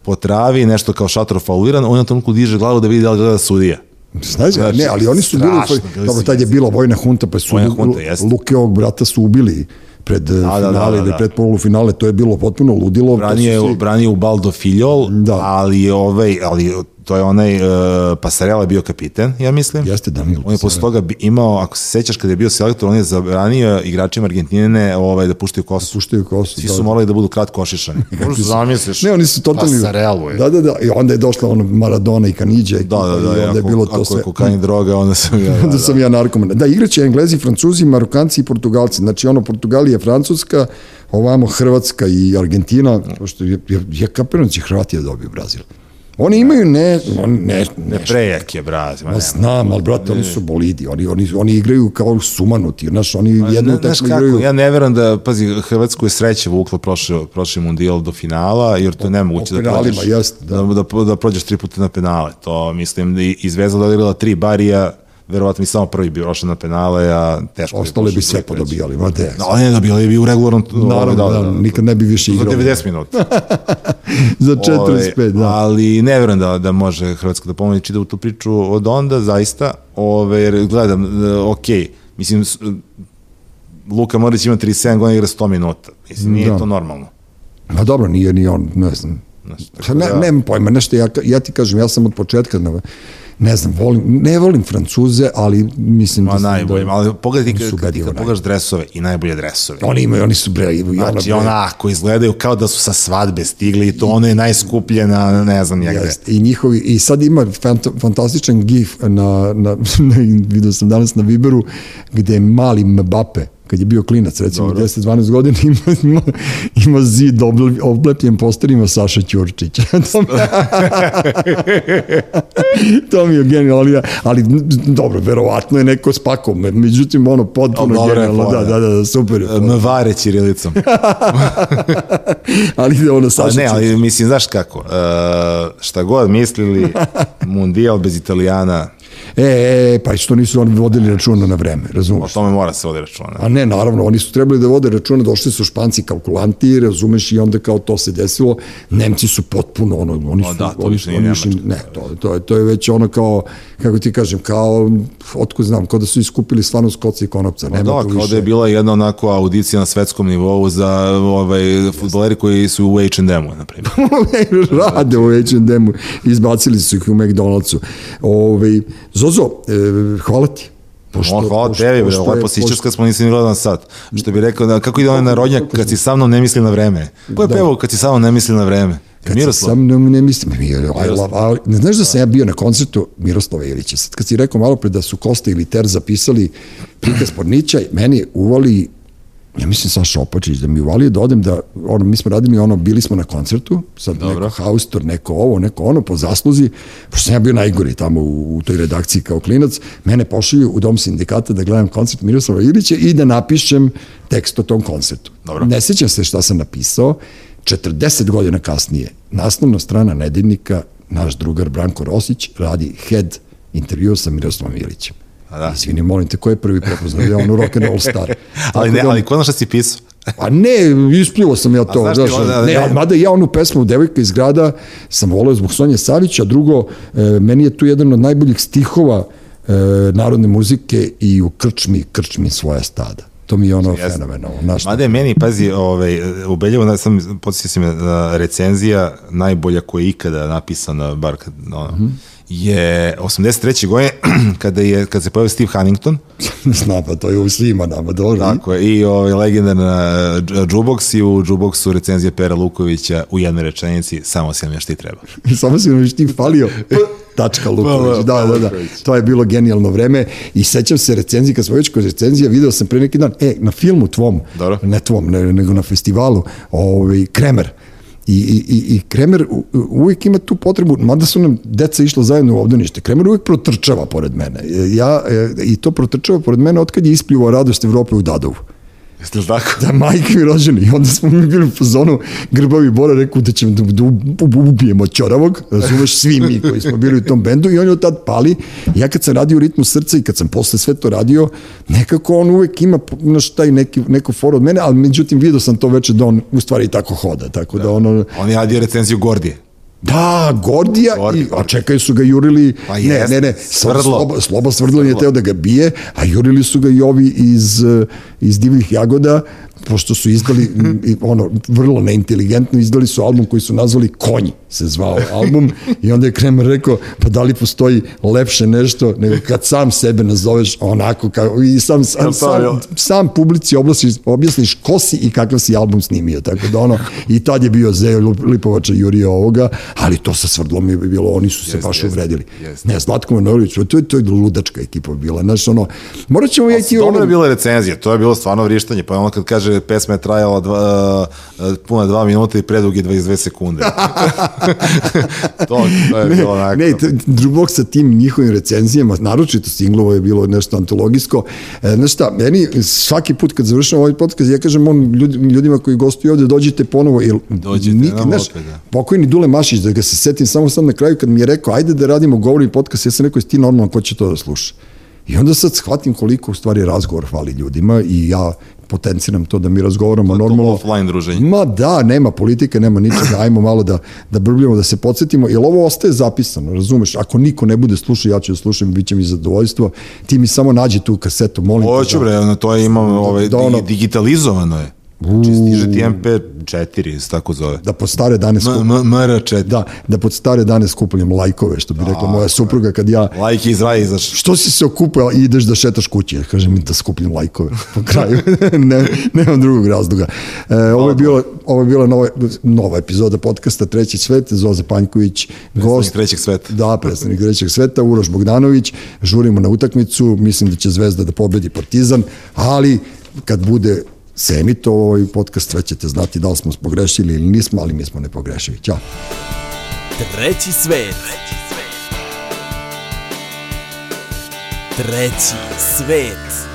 po travi, nešto kao šator fauliran, on na trenutku diže glavu da vidi da li gleda sudija. Znaš, Znači, ne, ali oni su strašno, bili dobro, tad je bila vojna hunta, pa su Vojna hunta. Lukeovog brata su ubili pred da, da, finale da, ili da. pred polufinale, to je bilo potpuno ludilo. Branio, je, branio u Baldo Filjol, Da. ali, ovaj, ali to je onaj, uh, Pasarela je bio kapiten, ja mislim. Jeste Danilo On je posle toga bi- imao, ako se sećaš kada je bio selektor, on je zabranio igračima Argentine ovaj, da puštaju kosu. puštaju kosu. Svi da. su morali da budu kratko ošišani. Možeš da zamisliš. Ne, oni su totalni... Pasarelu je. Da, da, da. I onda je došla ono Maradona i Kanidja. Da, da, da, I onda je ako, bilo to ako sve. je kokain droga, onda sam ja... Onda sam ja narkoman. Da, igraće Englezi, Francuzi, Marokanci i Portugalci. Znači, ono, Portugalija, Francuska, ovamo Hrvatska i Argentina, pošto je, je, je kapiran da će Hrvatija dobiti Brazil. Oni imaju ne, on, ne, ne, Prejak je, braz. Ma, znam, ali brate, oni su bolidi, oni, oni, oni igraju kao sumanuti, znaš, oni jednu kako, igraju. ja ne verujem da, pazi, Hrvatsku je sreće vukla prošli, prošli mundijal do finala, jer to je nemoguće da prođeš, jest, da. da. Da, da, prođeš tri puta na penale. To mislim da i Zvezda dodigrala tri barija, verovatno mi samo prvi bi prošao na penale, a teško Ostale bi sve podobijali, ma de. Da, ali ne dobijali bi u regularnom... Naravno, da, da, nikad ne bi više Za igrao. 90 minuta. Za 45, Ove, da. Ali ne verujem da, da može Hrvatska da pomoći čitavu tu priču od onda, zaista. Ove, jer gledam, e, ok, mislim, Luka Modrić ima 37 godina igra 100 minuta. Mislim, nije Da. to normalno. Ma dobro, nije ni on, ne znam. Tako ne, da- nemam pojma, nešto, ja, ja ti kažem, ja sam od početka, na, ne znam, volim, ne volim Francuze, ali mislim Ma da... najbolje, da, ali pogledaj ti kad, kad pogledaš dresove i najbolje dresove. Oni imaju, oni su bre, Znači, bre, onako, izgledaju kao da su sa svadbe stigli i to ono je najskuplje na, ne znam, ja gde. I njihovi i sad ima fant fantastičan gif na na, na video sam danas na Viberu gde je mali Mbappe kad je bio klinac, recimo 10-12 godina, ima, ima, ima zid obl- oblepljen posterima Saša Ćurčića. to, mi, to mi je genijalno, ali, ali dobro, verovatno je neko spakao, me- međutim, ono, potpuno genijalno, da, fora. da, da, super fora. Mvare ćirilicom. ali ono, Pa Saša ne, ali mislim, znaš kako, uh, šta god mislili, mundijal bez italijana, E, e, pa što nisu oni vodili računa na vreme, o razumeš? tome mora se vodi računa. A ne, naravno, oni su trebali da vode računa, došli su španci kalkulanti, razumeš, i onda kao to se desilo, Nemci su potpuno, ono, oni su, da, to oni više nije oni ne, to, to, je, to je već ono kao, kako ti kažem, kao, otko znam, kao da su iskupili stvarno skoci i konopca, nema Da, tu kao više. da je bila jedna onako audicija na svetskom nivou za ovaj, futboleri koji su u H&M-u, na primjer. rade u H&M-u, izbacili su ih u McDonald'su. Ove, Zozo, e, hvala ti. Pošto- Pošto, hvala pošto- tebi, pošto je- lepo sićaš pošto- kad smo nisi ni gledan sad. Što bi rekao, da, kako ide onaj narodnjak kad si sa mnom ne misli na vreme? Ko je Da. pevao kad si sa mnom ne misli na vreme? Kad Miroslav. Sam ne, ne mislim, mi, I love, ali, ne znaš da sam ja bio na koncertu Miroslava Ilića. Sad kad si rekao malo pre da su Kosta ili Ter zapisali prikaz Pornića, meni uvali ja mislim Saša Opačić da mi uvalio da odem da, ono, mi smo radili ono, bili smo na koncertu, sad Dobro. neko haustor, neko ovo, neko ono, po zasluzi, pošto sam ja bio najgori tamo u, u toj redakciji kao klinac, mene pošalju u dom sindikata da gledam koncert Miroslava Ilića i da napišem tekst o tom koncertu. Dobro. Ne sećam se šta sam napisao, 40 godina kasnije, naslovna strana nedeljnika, naš drugar Branko Rosić radi head intervju sa Miroslavom Ilićem. A da. Izvini, molim te, ko je prvi prepoznao? Ja ono rock and roll star. Ali, ne, da- ali ko šta si pisao? Pa ne, ispljivo sam ja to. znaš ti, znaš, onda- ne, ne- mada ja onu pesmu Devojka iz grada sam voleo zbog Sonje Savića, drugo, e, meni je tu jedan od najboljih stihova e, narodne muzike i u krčmi, krčmi svoja stada. To mi je ono Jeste. fenomenalno. Znaš, Mada je meni, pazi, ovaj, u Beljevu, da sam, podsjetio si me, da recenzija najbolja koja je ikada napisana, bar kad, ono, Mhm. Je 83. godine, kada, je, kada se pojavio Steve Huntington, Znam, pa to je u svima nama, dobro. tako je, i ovaj, legendarna Jukebox i u Jukeboxu recenzija Pera Lukovića u jednoj rečenici, samo si nam još ti treba. Samo si nam još ti falio. Tačka Luković, da, da, da. To je bilo genijalno vreme i sećam se recenzije, kad smo već kod recenzija, video sam pre neki dan, e, na filmu tvom, Dobro. ne tvom, ne, nego na festivalu, ovaj, Kremer, I, i, i, Kremer uvijek ima tu potrebu, mada su nam deca išla zajedno u obdanište, Kremer uvijek protrčava pored mene. Ja, I to protrčava pored mene otkad je ispljivo radost Evrope u Dadovu. Jeste li tako? Da, majke mi rođeni. I onda smo mi bili u fazonu, Grbavi Bora rekao da ćemo da, da ub- ubijemo Ćoravog, razumeš, svi mi koji smo bili u tom bendu i on je od tad pali. Ja kad sam radio ritmu srca i kad sam posle sve to radio, nekako on uvek ima naš taj neki, neko for od mene, ali međutim vidio sam to veče da on u stvari tako hoda, tako da, ono, On je radio recenziju Gordije. Da, Gordija, Gordi, i, a čekaj su ga jurili, Pa ne, jest, ne, ne, Svrdlo. Sloba, Sloba Svrdlon je teo da ga bije, a jurili su ga i ovi iz, iz Divljih jagoda, pošto su izdali, ono, vrlo neinteligentno, izdali su album koji su nazvali Konj, se zvao album, i onda je Kremer rekao, pa da li postoji lepše nešto, nego kad sam sebe nazoveš onako, kao, i sam, sam, sam, sam publici objasniš, objasniš ko si i kakav si album snimio, tako da ono, i tad je bio Zejo Lipovača Jurija ovoga, ali to sa Svrdlom je bilo, oni su se Jeste, baš jeste, uvredili. jeste. Ne, Zlatko Manojlović, to je, to je ludačka ekipa bila, znaš, ono, morat ćemo ja ti Dobro ono, je bila recenzija, to je bilo stvarno vrištanje, pa ono kad kaže pesma je trajala dva, uh, puna dva minuta i predug je 22 sekunde. to, to je bilo onako. Ne, Drubok sa tim njihovim recenzijama, naročito singlovo je bilo nešto antologijsko. E, znaš šta, meni svaki put kad završam ovaj podcast, ja kažem on, ljudi, ljudima koji gostuju ovde, dođite ponovo. Jer, Dođite nam znaš, opet, da. Pokojni Dule Mašić, da ga se setim samo sad na kraju, kad mi je rekao, ajde da radimo govori podcast, ja sam rekao, ti normalno, ko će to da sluša? I onda sad shvatim koliko u stvari razgovor hvali ljudima i ja potenciram to da mi razgovaramo to normalno. offline druženje. Ma da, nema politike, nema ničega, ajmo malo da, da brbljamo, da se podsjetimo, jer ovo ostaje zapisano, razumeš? Ako niko ne bude slušao, ja ću da slušam, bit će mi zadovoljstvo. Ti mi samo nađi tu kasetu, molim te. Hoću da- bre, ono, to je imam, ovaj, da ono- digi- digitalizovano je. Znači, stiže ti MP4, se tako zove. Da pod stare dane skupljam, MR4. da, da pod stare dane skupljam lajkove, što bi rekla moja supruga kad ja Lajke iz raja izašao. što si se okupio i ideš da šetaš kući? Ja kažem da skupljam lajkove po kraju. ne, nemam drugog razloga. E, ovo, je bila, ovo je bila nova, nova epizoda podcasta Treći svet, Zoza Panjković, gost. trećeg sveta. Da, predstavnik trećeg sveta, Uroš Bogdanović. Žurimo na utakmicu, mislim da će Zvezda da pobedi Partizan, ali kad bude se emitovao ovaj podcast, sve ćete znati da li smo pogrešili ili nismo, ali mi smo ne pogrešili. Ćao. Treći svet. Treći svet.